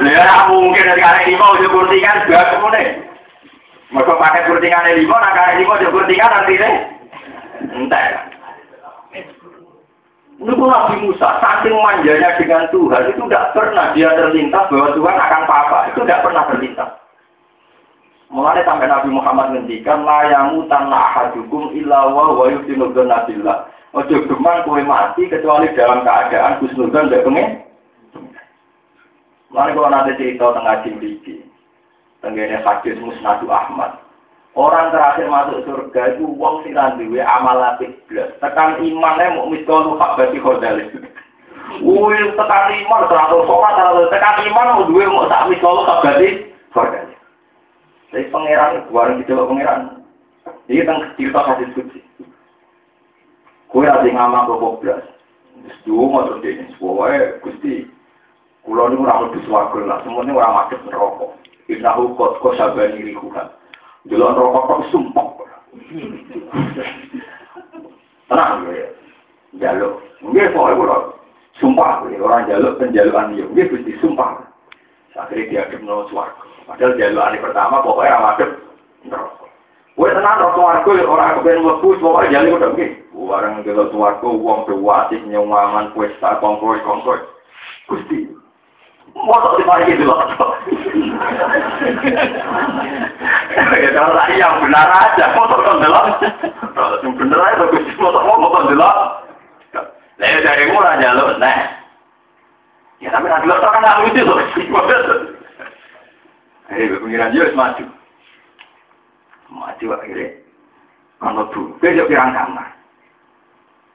Ya mungkin dari karek limo jukur tinggal baru nih. Mereka pakai kurtingan lima, nak kare lima dia kurtingan nanti deh. Entah. Itu Nabi Musa, saking manjanya dengan Tuhan, itu tidak pernah dia terlintas bahwa Tuhan akan apa-apa. Itu tidak pernah terlintas. Mulai sampai Nabi Muhammad ngendikan, layamu tanah ahadukum illa wa wa yusinudun nabillah. Ojo geman kue mati kecuali dalam keadaan kusnudun tidak pengen. Mulai kalau nanti cerita tengah jimliki. Tenggene hadis Musnadu Ahmad. Orang terakhir masuk surga itu wong sing duwe amal apik blas. Tekan imane mau miskol hak bati hodal. Woi tekan iman teratur sholat teratur tekan iman mau duwe mau sak miskol hak bati hodal. Jadi pangeran buaran gitu pangeran. Ini tentang cerita hadis kutsi. Kue rasa ngamal kok blas. Wis duwe mau terus ini. Pokoknya gusti. Kulo ini orang lebih suwargo lah. Semuanya orang macet merokok. Innahu kot kosabani rihuhan. Jelok rokok kok sumpah. Tenang ya. Jaluk. Mungkin soalnya kalau sumpah. Orang jaluk penjaluan dia. Mungkin mesti sumpah. Akhirnya dia ke menurut suarga. Padahal jaluan pertama pokoknya ramadhan. Nerokok. Gue tenang rokok suarga orang kepengen lebus. Pokoknya jaluk udah mungkin. Barang jaluk suarga uang berwasih nyawaman pesta kongkoi kongkoi. Gusti. Motor di pagi itu loh. Ya kalau yang benar aja, motor kan delok. Kalau yang benar aja bagus, motor mau motor delok. Lah dari murah jalur, nah. Ya tapi nanti lo kan nggak lucu loh. Eh, pengiran juga maju. Maju akhirnya. Kalau tuh, besok pirang kamar.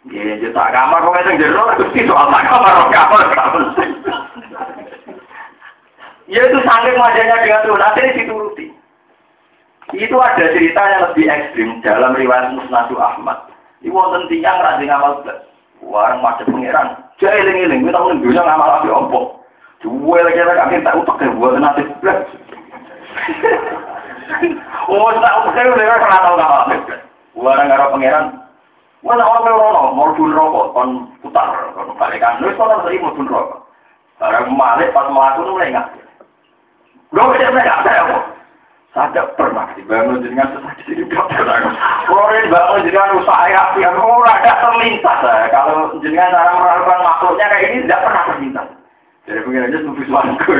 Ya, tak kamar, kok yang jero, terus soal tak kamar, kamar, kamar. Ya itu saking wajahnya dengan Tuhan, akhirnya dituruti. Itu ada cerita yang lebih ekstrim dalam riwayat Musnadu Ahmad. Ini wonten tiang rada ngamal belas. Warang macet pangeran. Jadi eling-eling, kita ngomong dunia ngamal api opo. Dua lagi lagi kami tak utak ya buat nanti. Oh, tak utak ya udah kena tahu belas. Warang ngaral pangeran. Mana orang melono, mau pun rokok, kon putar, kon balikan. Nulis kon harus mau pun rokok. Barang malik pas melakukan nggak. Lo pernah ada ya, Saya pernah dibangun dengan sesuatu di ini bangun dengan usaha yang orang ada terlintas. Kalau jenengan cara meragukan makhluknya kayak ini tidak pernah terlintas. Jadi mungkin aja tuh visualku.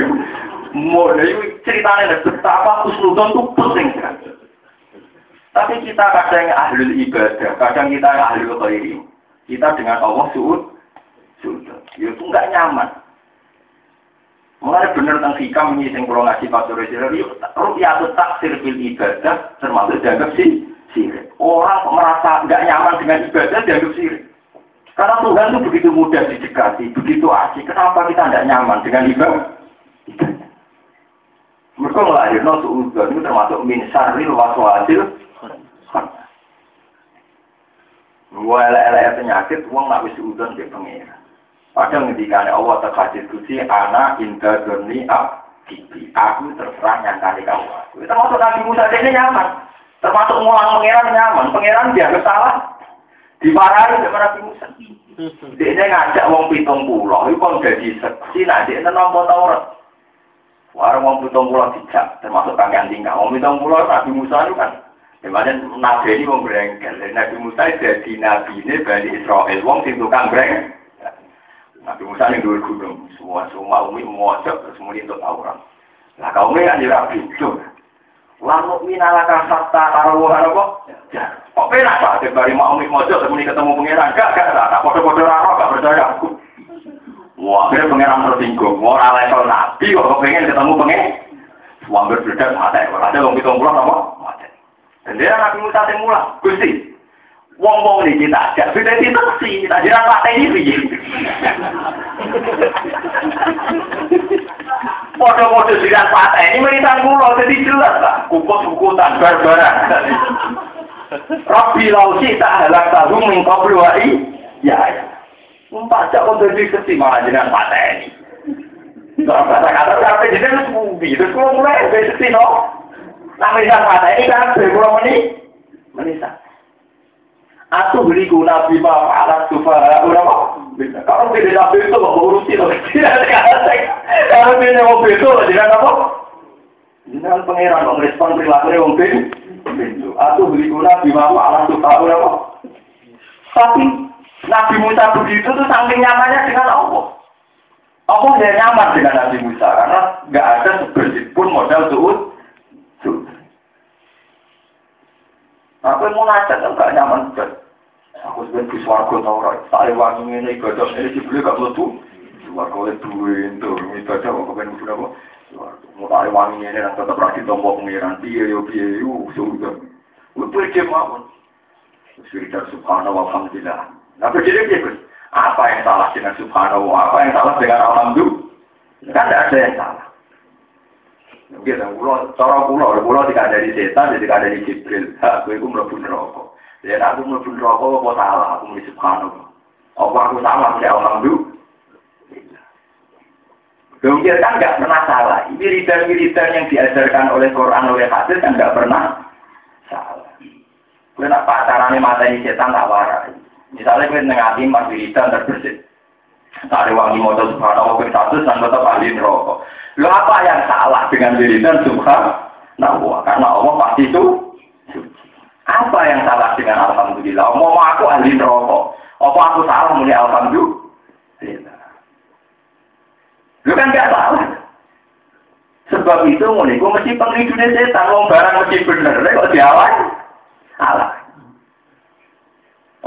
Mau dari ceritanya betapa usnudon itu penting. Tapi kita kadang ahli ibadah, kadang kita ahli khairi. Kita dengan Allah suud, suud. Itu nggak nyaman. Mulai benar tentang hikam ini yang kalau ngasih Pak Sore rupiah itu taksir fil ibadah termasuk dianggap sih sirik. Orang merasa nggak nyaman dengan ibadah dianggap sirik. Karena Tuhan itu begitu mudah didekati, begitu asik. Kenapa kita tidak nyaman dengan ibadah? Mereka melahirkan suudon itu termasuk min syarril waswasil. Wala penyakit, uang nggak bisa udon di pengira. Padahal ngendikane Allah terkasih kusi anak indah doni abdi. Aku terserah nyangkani kau. Termasuk Nabi Musa ini nyaman. Termasuk ngulang pangeran nyaman. Pangeran dia salah. Dimarahi sama Nabi Musa. Dia ngajak wong pitung pulau. Itu kan jadi seksi. Nah dia nampak Taurat. Warung wong pitung pulau tidak. Termasuk kangkang tinggal. Wong pitung pulau Nabi Musa itu kan. Di mana Nabi ini wong berengkel. Nabi Musa jadi Nabi ini Bani Israel. Wong sing tukang berengkel. Nabi Musa yang dua gunung, semua semua umi mojok terus kemudian untuk Taurat. Nah kaum ini kan jadi itu. Lalu minalaka hatta taruhan apa? Ya, kok penak pak? Dari mau umi mojok kemudian ketemu pangeran, gak gak gak, tak foto-foto raro gak percaya aku. Wah, akhirnya pangeran tersinggung. Mau level nabi kok pengen ketemu pangeran. Semua berbeda mati. Ada yang kita pulang apa? Mati. Dan dia Nabi Musa yang. Gusti, Wong-wong ini kita ajak, beda itu sih, tak jiran pak ini piye. Foto-foto jiran patah ini menitan pulau jadi jelas lah. Kukut-kukutan barbaran. Rabbi lausi tak halak tahu mengkau Ya, ya. Empat cak kok jadi sesi malah jenengan patah ini. Kalau kata-kata sampai jenengan sepubi, terus kalau mulai sesi no. Nah, misal patah ini kan berpulau menit. Menisa. Aku beli guna bima alat sufara berapa? Kalau tidak nabi itu mau urusi loh. Kalau tidak mau itu jangan apa? Jangan pangeran mau respon perilaku yang pintu. Aku beli guna bima alat sufara berapa? Tapi Nabi Musa begitu tuh saking nyamannya dengan Allah. Allah ya nyaman dengan Nabi Musa karena nggak ada sebersih pun modal suud. Aku mau nanya kan gak nyaman kan. Aku sebenarnya di suarga tau. Tak wangi ini ibadah ini dibeli gak mlebu. Suarga oleh duwe itu ibadah kok kepen mlebu apa. Mau tak wangi ini dan tetap ra ditombok pengiran piye yo piye yo sudah. Untuk dia mawon. Sudah subhanallah alhamdulillah. Nah berdiri dia Apa yang salah dengan subhanallah? Apa yang salah dengan alhamdulillah? Kan tidak ada yang salah. Mungkin pulau, cara pulau, tidak ada di setan, tidak ada di jibril. Aku itu melebu neraka. Ya aku melebu neraka apa salah? Aku mesti subhanallah. Apa aku salah? Ya alhamdulillah. Mungkin kan nggak pernah salah. Ini wiridan-wiridan yang diajarkan oleh Quran oleh hadis kan nggak pernah salah. Kue nak pacarannya mata ini setan tak warai. Misalnya kue nengatin pas wiridan terbersih. Tak ada wangi motor subhanallah pun satu dan tetap ahli neraka. Lo apa yang salah dengan wiridan subhanallah? Karena Allah pasti itu Apa yang salah dengan alhamdulillah? Mau aku ahli neraka. Apa aku salah mulai alhamdulillah? Lu kan gak salah. Sebab itu mulai gue mesti penghidupnya setan, mau barang mesti bener, kok diawan? Salah.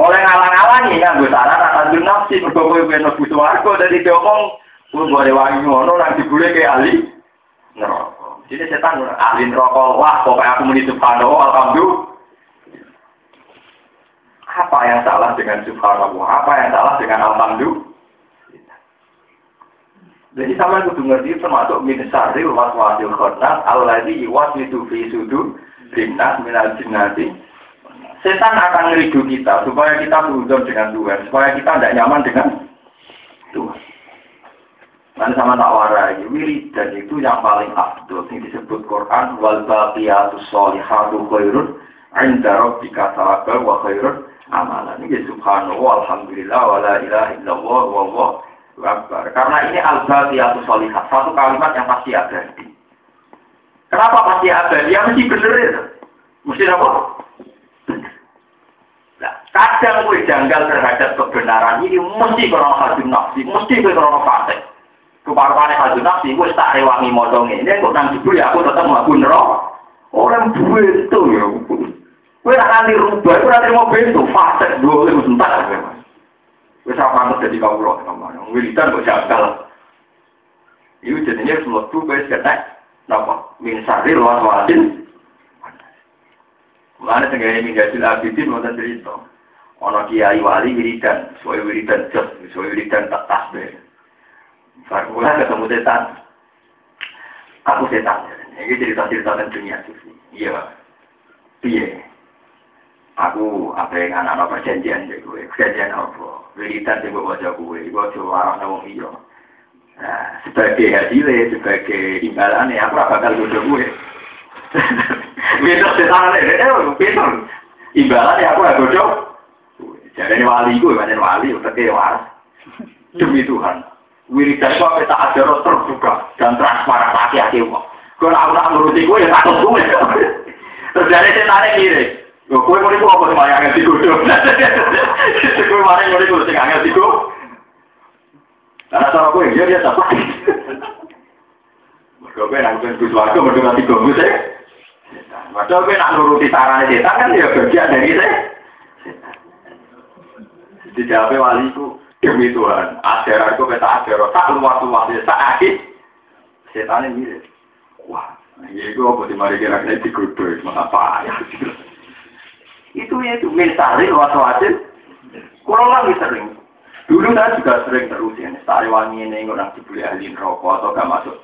Oleh ngalang-alangi gue salah rasa nafsi berkowe kowe mlebu swarga dari diomong gue boleh wangi ngono nanti gue kayak ahli neraka. Jadi setan ahli neraka wah pokoknya aku muni subhanallah alhamdulillah. Apa yang salah dengan subhanallah? Apa yang salah dengan alhamdulillah? Jadi sama itu ngerti termasuk min waswasil khannas alladzi yuwaswisu fi sudur linnas minal jinnati Setan akan ngeridu kita supaya kita berhubung dengan Tuhan, supaya kita tidak nyaman dengan Tuhan. Nanti sama tak warai, wiridan itu yang paling abdul, yang disebut Quran, wal baqiyatus solihatu khairun, inda rabbika tawakal wa khairun amalan. Ini subhanallah, alhamdulillah, wa la ilaha illallah, wa wa akbar. Karena ini al baqiyatus solihat, satu kalimat yang pasti ada. Kenapa pasti ada? Dia mesti benar itu. Mesti apa? Kadang gue janggal terhadap kebenaran ini mesti krono hadu nafsi, mesti gue krono fasik. Keparpane hadu nafsi, gue tak rewangi modong ini, kok jebul ya aku tetap melakukan nerok. Orang duit itu ya. Gue nak nanti rubah, gue nanti mau bentuk fasik, dua kali sebentar. Gue sama pantas jadi kau loh, kamu wiridan kok janggal. Itu jadinya semua tuh gue seketek, napa? Min sarir luar wadin. Mana tengganya min hasil abidin, mau cerita. Ono kiai wali wiridan, sesuai wiridan jos, sesuai wiridan tak tasbih. Farmula ketemu setan. Aku setan. Ini cerita-cerita tentang dunia sufi. Iya. Iya. Aku apa yang anak-anak perjanjian deh gue. Perjanjian apa? Wiridan yang gue baca gue. Gue coba orang nawang iya. Nah, sebagai hasilnya, sebagai imbalannya, aku bakal bodoh gue. Beda setan eh, beda. Imbalannya aku gak bodoh. Jadi wali itu, banyak wali, utaknya waras. Demi Tuhan. Wiridan apa tak ada terbuka dan transparan hati-hati kok. Kalau aku tak nuruti gue, ya takut gue. Terus dari setan kiri. Gue mau itu apa sih yang di kudu? Gue mau itu sing angel di kudu. Karena cara gue, dia dia apa? Mereka gue nanggung Gus Warga, mereka nanti gue sih. Padahal gue nak nuruti sarannya setan kan ya bagian dari saya. Dijawabnya wali itu demi Tuhan. Ajaran itu kata ajaran tak luas luasnya tak akhir. Setan ini mirip. Wah, ini gue apa sih mari kira-kira dikudu, mengapa ya? Itu ya itu misalnya luas luasnya. Kurang lagi sering. Dulu saya juga sering terus ya, tari wangi ini orang dibeli ahli rokok atau gak masuk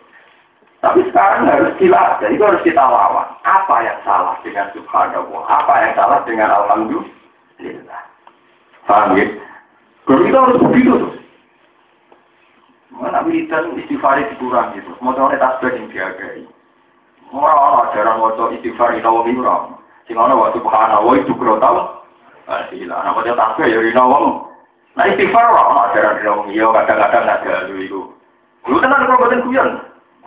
Tapi sekarang harus kita, jadi itu harus kita lawan. Apa yang salah dengan subhanallah? Apa yang salah dengan alhamdulillah? Paham ya? Kalau kita harus begitu tuh. Mana militan istighfar dikurangi gitu. Mau tahu tasbih yang diagai. Orang-orang jarang waktu istighfar itu wong itu Sing ana wa subhanallah itu kro tau. Ah sila, nama dia tasbih ya rino wong. Nah istighfar ora ajaran dong, iya kadang-kadang ada dulu itu. Lu tenan kalau boten kuyon.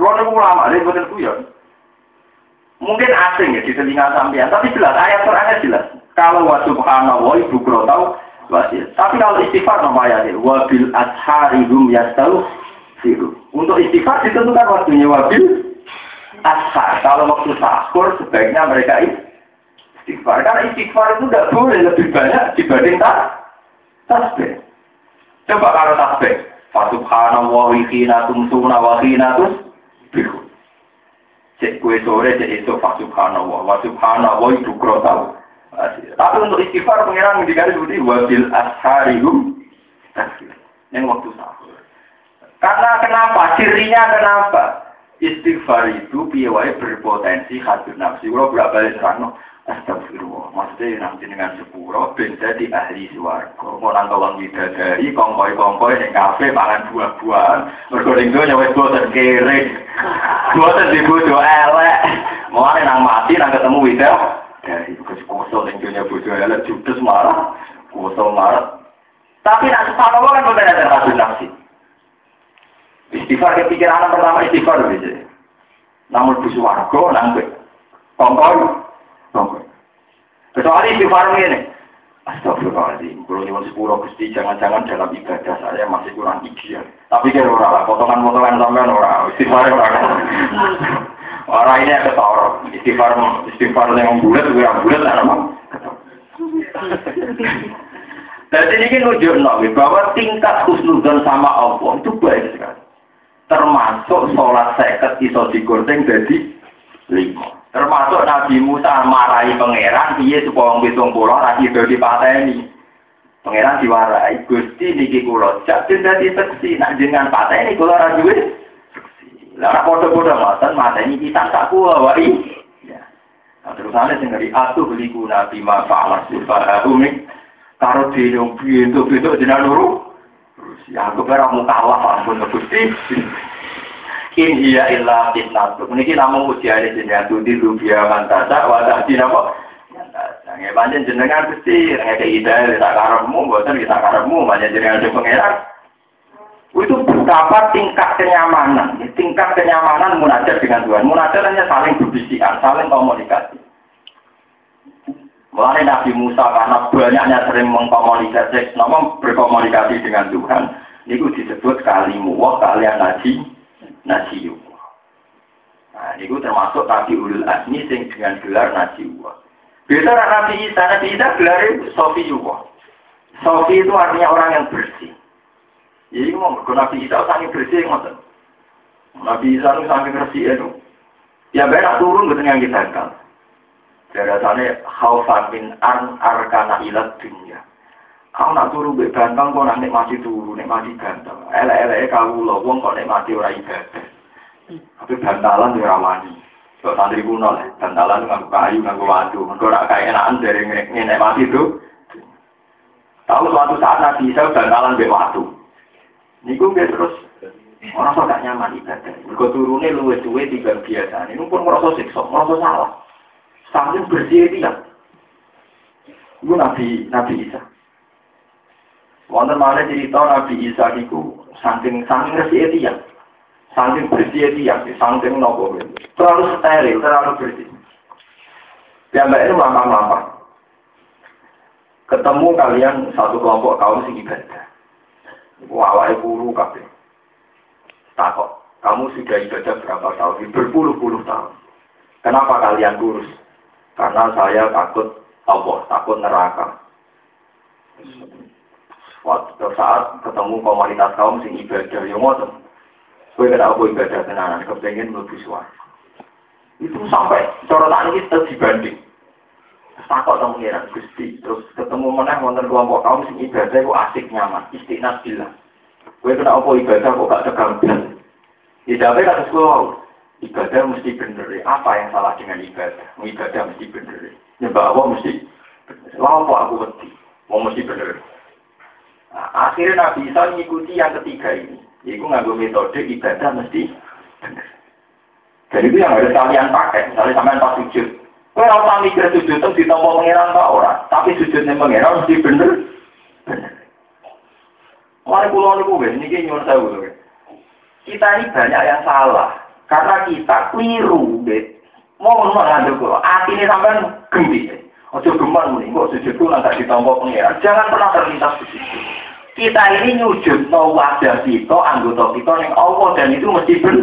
Kulo niku ulama, lha boten kuyon. Mungkin asing ya di telinga sampean, tapi jelas ayat Qur'annya jelas. Kalau wa subhanallah ibu kro tahu. Tapi kalau istighfar nama ayatnya wa bil ashari hum yastau siru. Untuk istighfar ditentukan waktunya wabil ashar. Kalau waktu sahur sebaiknya mereka istighfar. Karena istighfar itu tidak boleh lebih banyak dibanding tak tasbih. Coba kalau tasbih. Fasubhanallah wa hina tumsuna wa tusbihu. Cek kue sore cek itu fasubhanallah wa subhanallah itu tahu. Tapi untuk istighfar pengiran mendikari seperti wabil asharihum yang waktu sahur. Karena kenapa? Cirinya kenapa? Istighfar itu piawai berpotensi hadir nafsi. Kalau berapa balik Astagfirullah. Maksudnya nanti dengan sepuro, ben jadi ahli suarga. Mau nang kawang bidadari, kongkoi-kongkoi, yang kafe, mangan buah-buahan. Berkuring itu nyawet bosan kere. Bosan dibutuh elek. Mau nang mati, nang ketemu widah. Dari kosong yang punya bodoh elek, judes marah. Kosong marah. Tapi nak sepanowo kan bukan ada hasil nafsi. Istighfar kepikiran pertama istighfar bisa. Namun di suarga, nang kongkoi. Kecuali istighfar ini. Astagfirullahaladzim. Kalau nyuwun sepuluh gusti, jangan-jangan dalam ibadah saya masih kurang ideal. Tapi kira ora lah, potongan-potongan sampean ora, istighfar ora. Orang ini ada tawar, istighfar istighfar yang bulat, gue bulat, ada mah. Jadi ini nunjuk nabi bahwa tingkat khusnudzon sama Allah itu baik sekali. Termasuk sholat seket iso digoreng jadi lima. Termasuk Nabi Musa marahi pangeran, dia supaya wong pitung pulau lagi do dipateni. Pangeran diwarai, Gusti niki kula jadi dadi seksi, nak jenengan pateni kula ora duwe seksi. Lah ora padha-padha ngoten mateni kita tak kuwa wae. Ya. Nah, terus ana sing ngeri atuh liku nabi ma fa'ala sifa umik karo dhewe piye to piye jenengan. Terus ya aku kira mau kalah ampun Gusti. In iya illa fitnatu. Niki namung ujiane jenengan tudi rubia mantasa wa tahdi napa? Nggih panjen jenengan Gusti nek ide tak karepmu mboten kita karepmu panjen jenengan sing pangeran. Itu betapa tingkat kenyamanan, tingkat kenyamanan munajat dengan Tuhan. Munajat hanya saling berbisikan, saling komunikasi. Mulai Nabi Musa karena banyaknya sering mengkomunikasi, nama berkomunikasi dengan Tuhan, itu disebut kalimu wah kalian naji nasiwa. Nah, ini termasuk Nabi Ulul Azmi sing dengan gelar nasiwa. Beda Nabi Isa, Nabi Isa gelar Sofi. Sofi itu artinya orang yang bersih. Jadi mau Nabi Isa saking bersih ngoten. Nabi Isa itu saking bersih itu. Ya benar turun betul yang kita kan. Biasanya khaufan min an arkana ilat dunia. Kau nak turu be ganteng kok nak mati turu, nek mati ganteng. Elek-eleke kawula wong kok nek mati ora ibadah. Tapi bantalan yo rawani. Kok santri kuno lah, bantalan nganggo kayu, nganggo watu. Mergo ora kae enakan dari nek mati itu. Tahu suatu saat Nabi Isa bantalan be watu. Niku nggih terus orang kok gak nyaman ibadah. Mergo turune luwih suwe tiga biasa. Ini pun merasa siksa, merasa salah. Sampai bersih dia. Itu Nabi Nabi Isa. Wonten mana cerita Nabi Isa itu saking saking resik ya, saking bersih ya, saking nopo terlalu steril, terlalu bersih. Ya mbak itu lama-lama. Ketemu kalian satu kelompok kaum sing ibadah. Wawai guru kabeh. Takut, kamu sudah ibadah berapa tahun? Berpuluh-puluh tahun. Kenapa kalian kurus? Karena saya takut Allah, takut neraka. Waktu saat ketemu komunitas kaum sing ibadah, ya ngoten. Kowe kena apa ibadah tenanan, kepengen mlebu swarga. Itu sampai ini terus dibanding. Takut temu ngira Gusti, terus ketemu mana wonten kelompok kaum sing ibadah kok asik nyaman, istiqnas bilang. Kowe kena apa ibadah kok gak tegang blas. Ya jawabe kata sekolah. Ibadah mesti bener. Apa yang salah dengan ibadah? Ibadah mesti bener. Nyembah Allah mesti. Lalu aku wedi? Mau mesti bener. Nah, akhirnya Nabi Isa mengikuti yang ketiga ini. Yaitu nganggo metode ibadah mesti bener. Dan itu yang harus kalian pakai. Misalnya sampai pas sujud. Kau orang mikir sujud itu ditompo pengiran tak orang. Tapi sujudnya pengiran mesti bener. Bener. Mari pulau ini, ini nyuruh saya Kita ini banyak yang salah. Karena kita keliru, bet. Mau ngomong ngandung kok, hati ini sampai gembi. Ojo gemar nih, kok sujud tuh nggak ditombok pengiran. Jangan pernah terlintas di situ. Kita ini nyujud no wajah kita, anggota kita yang Allah dan itu mesti ber.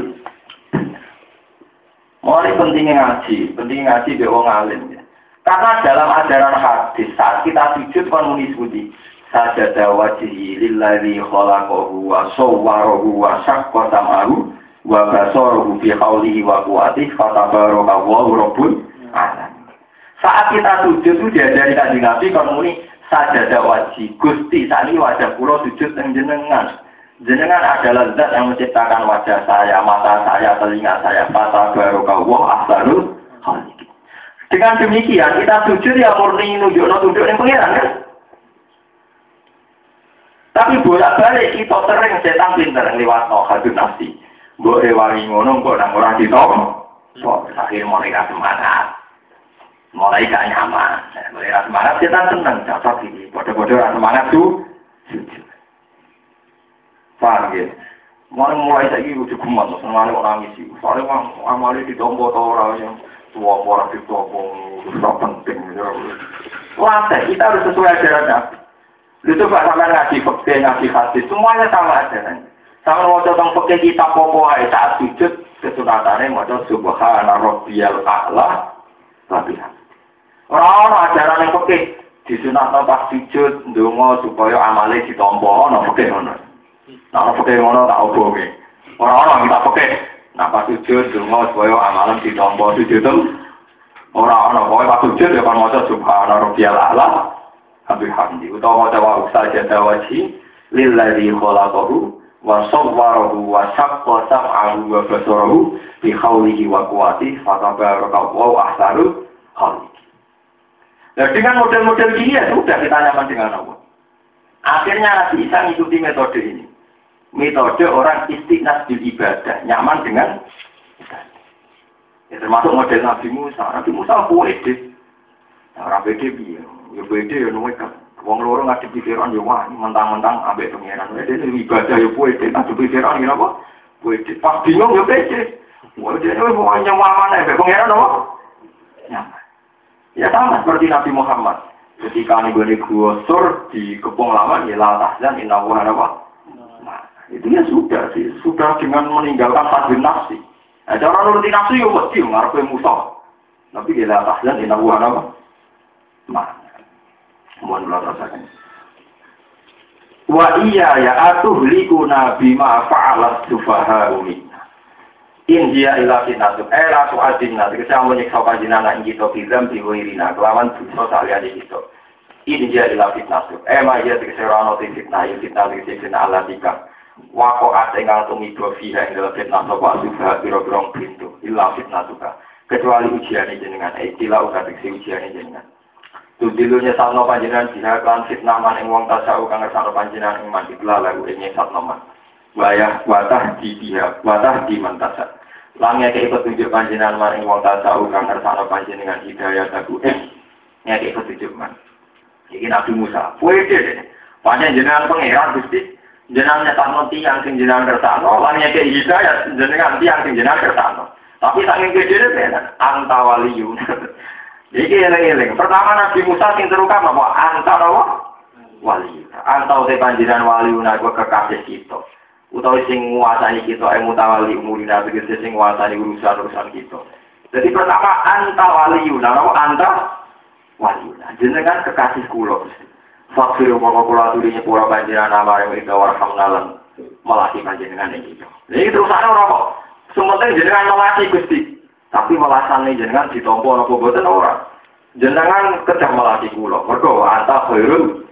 Mulai pentingnya ngaji, pentingnya ngaji be wong alim ya. Karena dalam ajaran hadis saat kita sujud kan muni sebuti sajada wajhi lillazi khalaqahu wa sawwarahu wa syaqqa sam'ahu wa basaruhu fi qawlihi wa quwwatihi fatabarakallahu rabbul alamin. Saat kita sujud itu diajari kanjeng Nabi kon muni sajadah wajib Gusti sani wajah kula sujud ning jenengan. Jenengan adalah zat yang menciptakan wajah saya, mata saya, telinga saya. Fatabarakallahu ahsanul khaliqin. Dengan demikian kita sujud ya murni nunjukno tunduk ning pangeran kan? Tapi bolak-balik kita sering setan pinter lewat no hadun nafsi. Mbok rewangi ngono kok nang ora ditom. So, akhir mulai semangat. Mulai gak nyaman. Mulai ra semangat kita seneng cocok ini. Bodoh-bodoh ra semangat tuh. Paham ya? Mulai mulai saiki kudu gumat senengane ora ngisi. Soale wong amale ditompo ta ora yang tua ora ditompo itu penting. Wah, kita harus sesuai ajaran Itu Pak sampai ngaji fakir, ngaji hadis, semuanya sama ajaran. Sama mau tentang pakai kita popo saat sujud kesunatannya mau subhana rabbiyal a'la tapi orang ajaran yang pakai disunat pas sujud ndonga supaya amale ditompo ana pakai ngono. Nah pakai ngono tak oboke. Orang-orang kita pakai nah pas sujud ndonga supaya amalan ditompo sujud itu orang orang pokoknya pas sujud ya kan maca subhana rabbiyal a'la Habib Hamdi utawa maca wa saja dawaji lillazi khalaqahu wa sawwarahu wa syaqqa sam'ahu wa basarahu bi khawlihi wa quwati fatabaraka wa ahsanu khaliqi. Nah dengan model-model gini ya sudah kita nyaman dengan Allah. Akhirnya Nabi Isa mengikuti metode ini. Metode orang istiqnas di ibadah, nyaman dengan Ya, termasuk model Nabi Musa. Nabi Musa pede. Nah, orang pede biar. Ya pede ya nuwek Wong loro ngadepi Firaun yo wah mentang-mentang ambek pangeran. Wede ibadah yo puede ngadepi Firaun ngene apa? Puede. Pas bingung yo pede. Wah dia mau nyawa mana ambek pangeran apa? Nyaman. Ya sama seperti Nabi Muhammad. Ketika nih gue gua sur di kepung lama ya lah tahzan inna wa? Nah, itu ya sudah sih, sudah dengan meninggalkan hadin nafsi. Nah, cara nuruti nafsi yo mesti ngarepe musuh. Tapi dia lah tahzan inna wa apa? Nah, Mohon kula rasakan. Wa iya ya atuh likuna bima fa'alat sufaha minna. In dia ila fitnatu era tu adinna tegese menyiksa panjenengan ing kita bilam diwirina kelawan dosa saliyane kita. In dia ila fitnatu. Ema ya tegese ora ono fitnah ya fitnah tegese fitnah ala tika. Wako ate ngal tumibo fiha ing dalam fitnah sapa sufaha biro-biro pintu. Ila fitnatuka. Kecuali ujian jenengan, eh tila uga tegese ujian jenengan. Tudilunya sano panjenengan jika klan fitnah man ing wong tasau kang ngersano panjenengan ing man ikla lagu ing sano man. Wayah watah di dia, watah di mantasa. Langnya ke petunjuk panjenengan man ing wong tasau kang ngersano panjenengan hidayah lagu ing ngeke petunjuk man. Iki Nabi Musa, puede deh. Panjang jenengan pangeran gusti, jenengan nyetakno tiang sing jenengan kersano, langnya ke hidayah jenengan tiang sing jenengan kersano. Tapi saking gede deh, antawaliyun. Iki eling-eling. Pertama Nabi Musa sing terukam apa? Antara? Wali. Antau te panjiran wali unaku kekasih kita. Utawa sing nguasani kita ing mutawali umurina tegese sing nguasani urusan-urusan kita. Jadi pertama anta wali yuna, apa anta wali yuna. Jenengan kekasih Gusti. Fakir mongko kula aturi nyepura panjenengan nama yang ida warhamnalan melati panjenengan iki. Jadi terusane ora kok. Sementing jenengan melati Gusti. Tapi nih jenengan ditompo apa boten ora. Jenengan kedah melati kula. Mergo anta khairul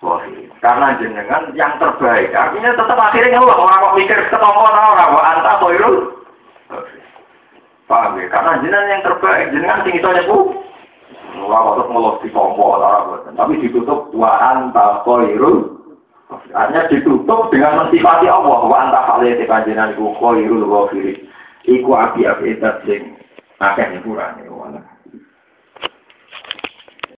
wahid. Karena jenengan yang terbaik. Artinya tetap akhirnya ngeluh orang kok mikir ketompo ora wa anta khairul Paham ya? Karena jenengan yang terbaik, jenengan sing iso nyepu. Ora kok ngelos di tompo tapi ditutup wa anta khairul Artinya ditutup dengan mensifati Allah wa anta khalil tekanjenan iku khairul ghafirin. Iku api-api edat sing akeh nyepurane.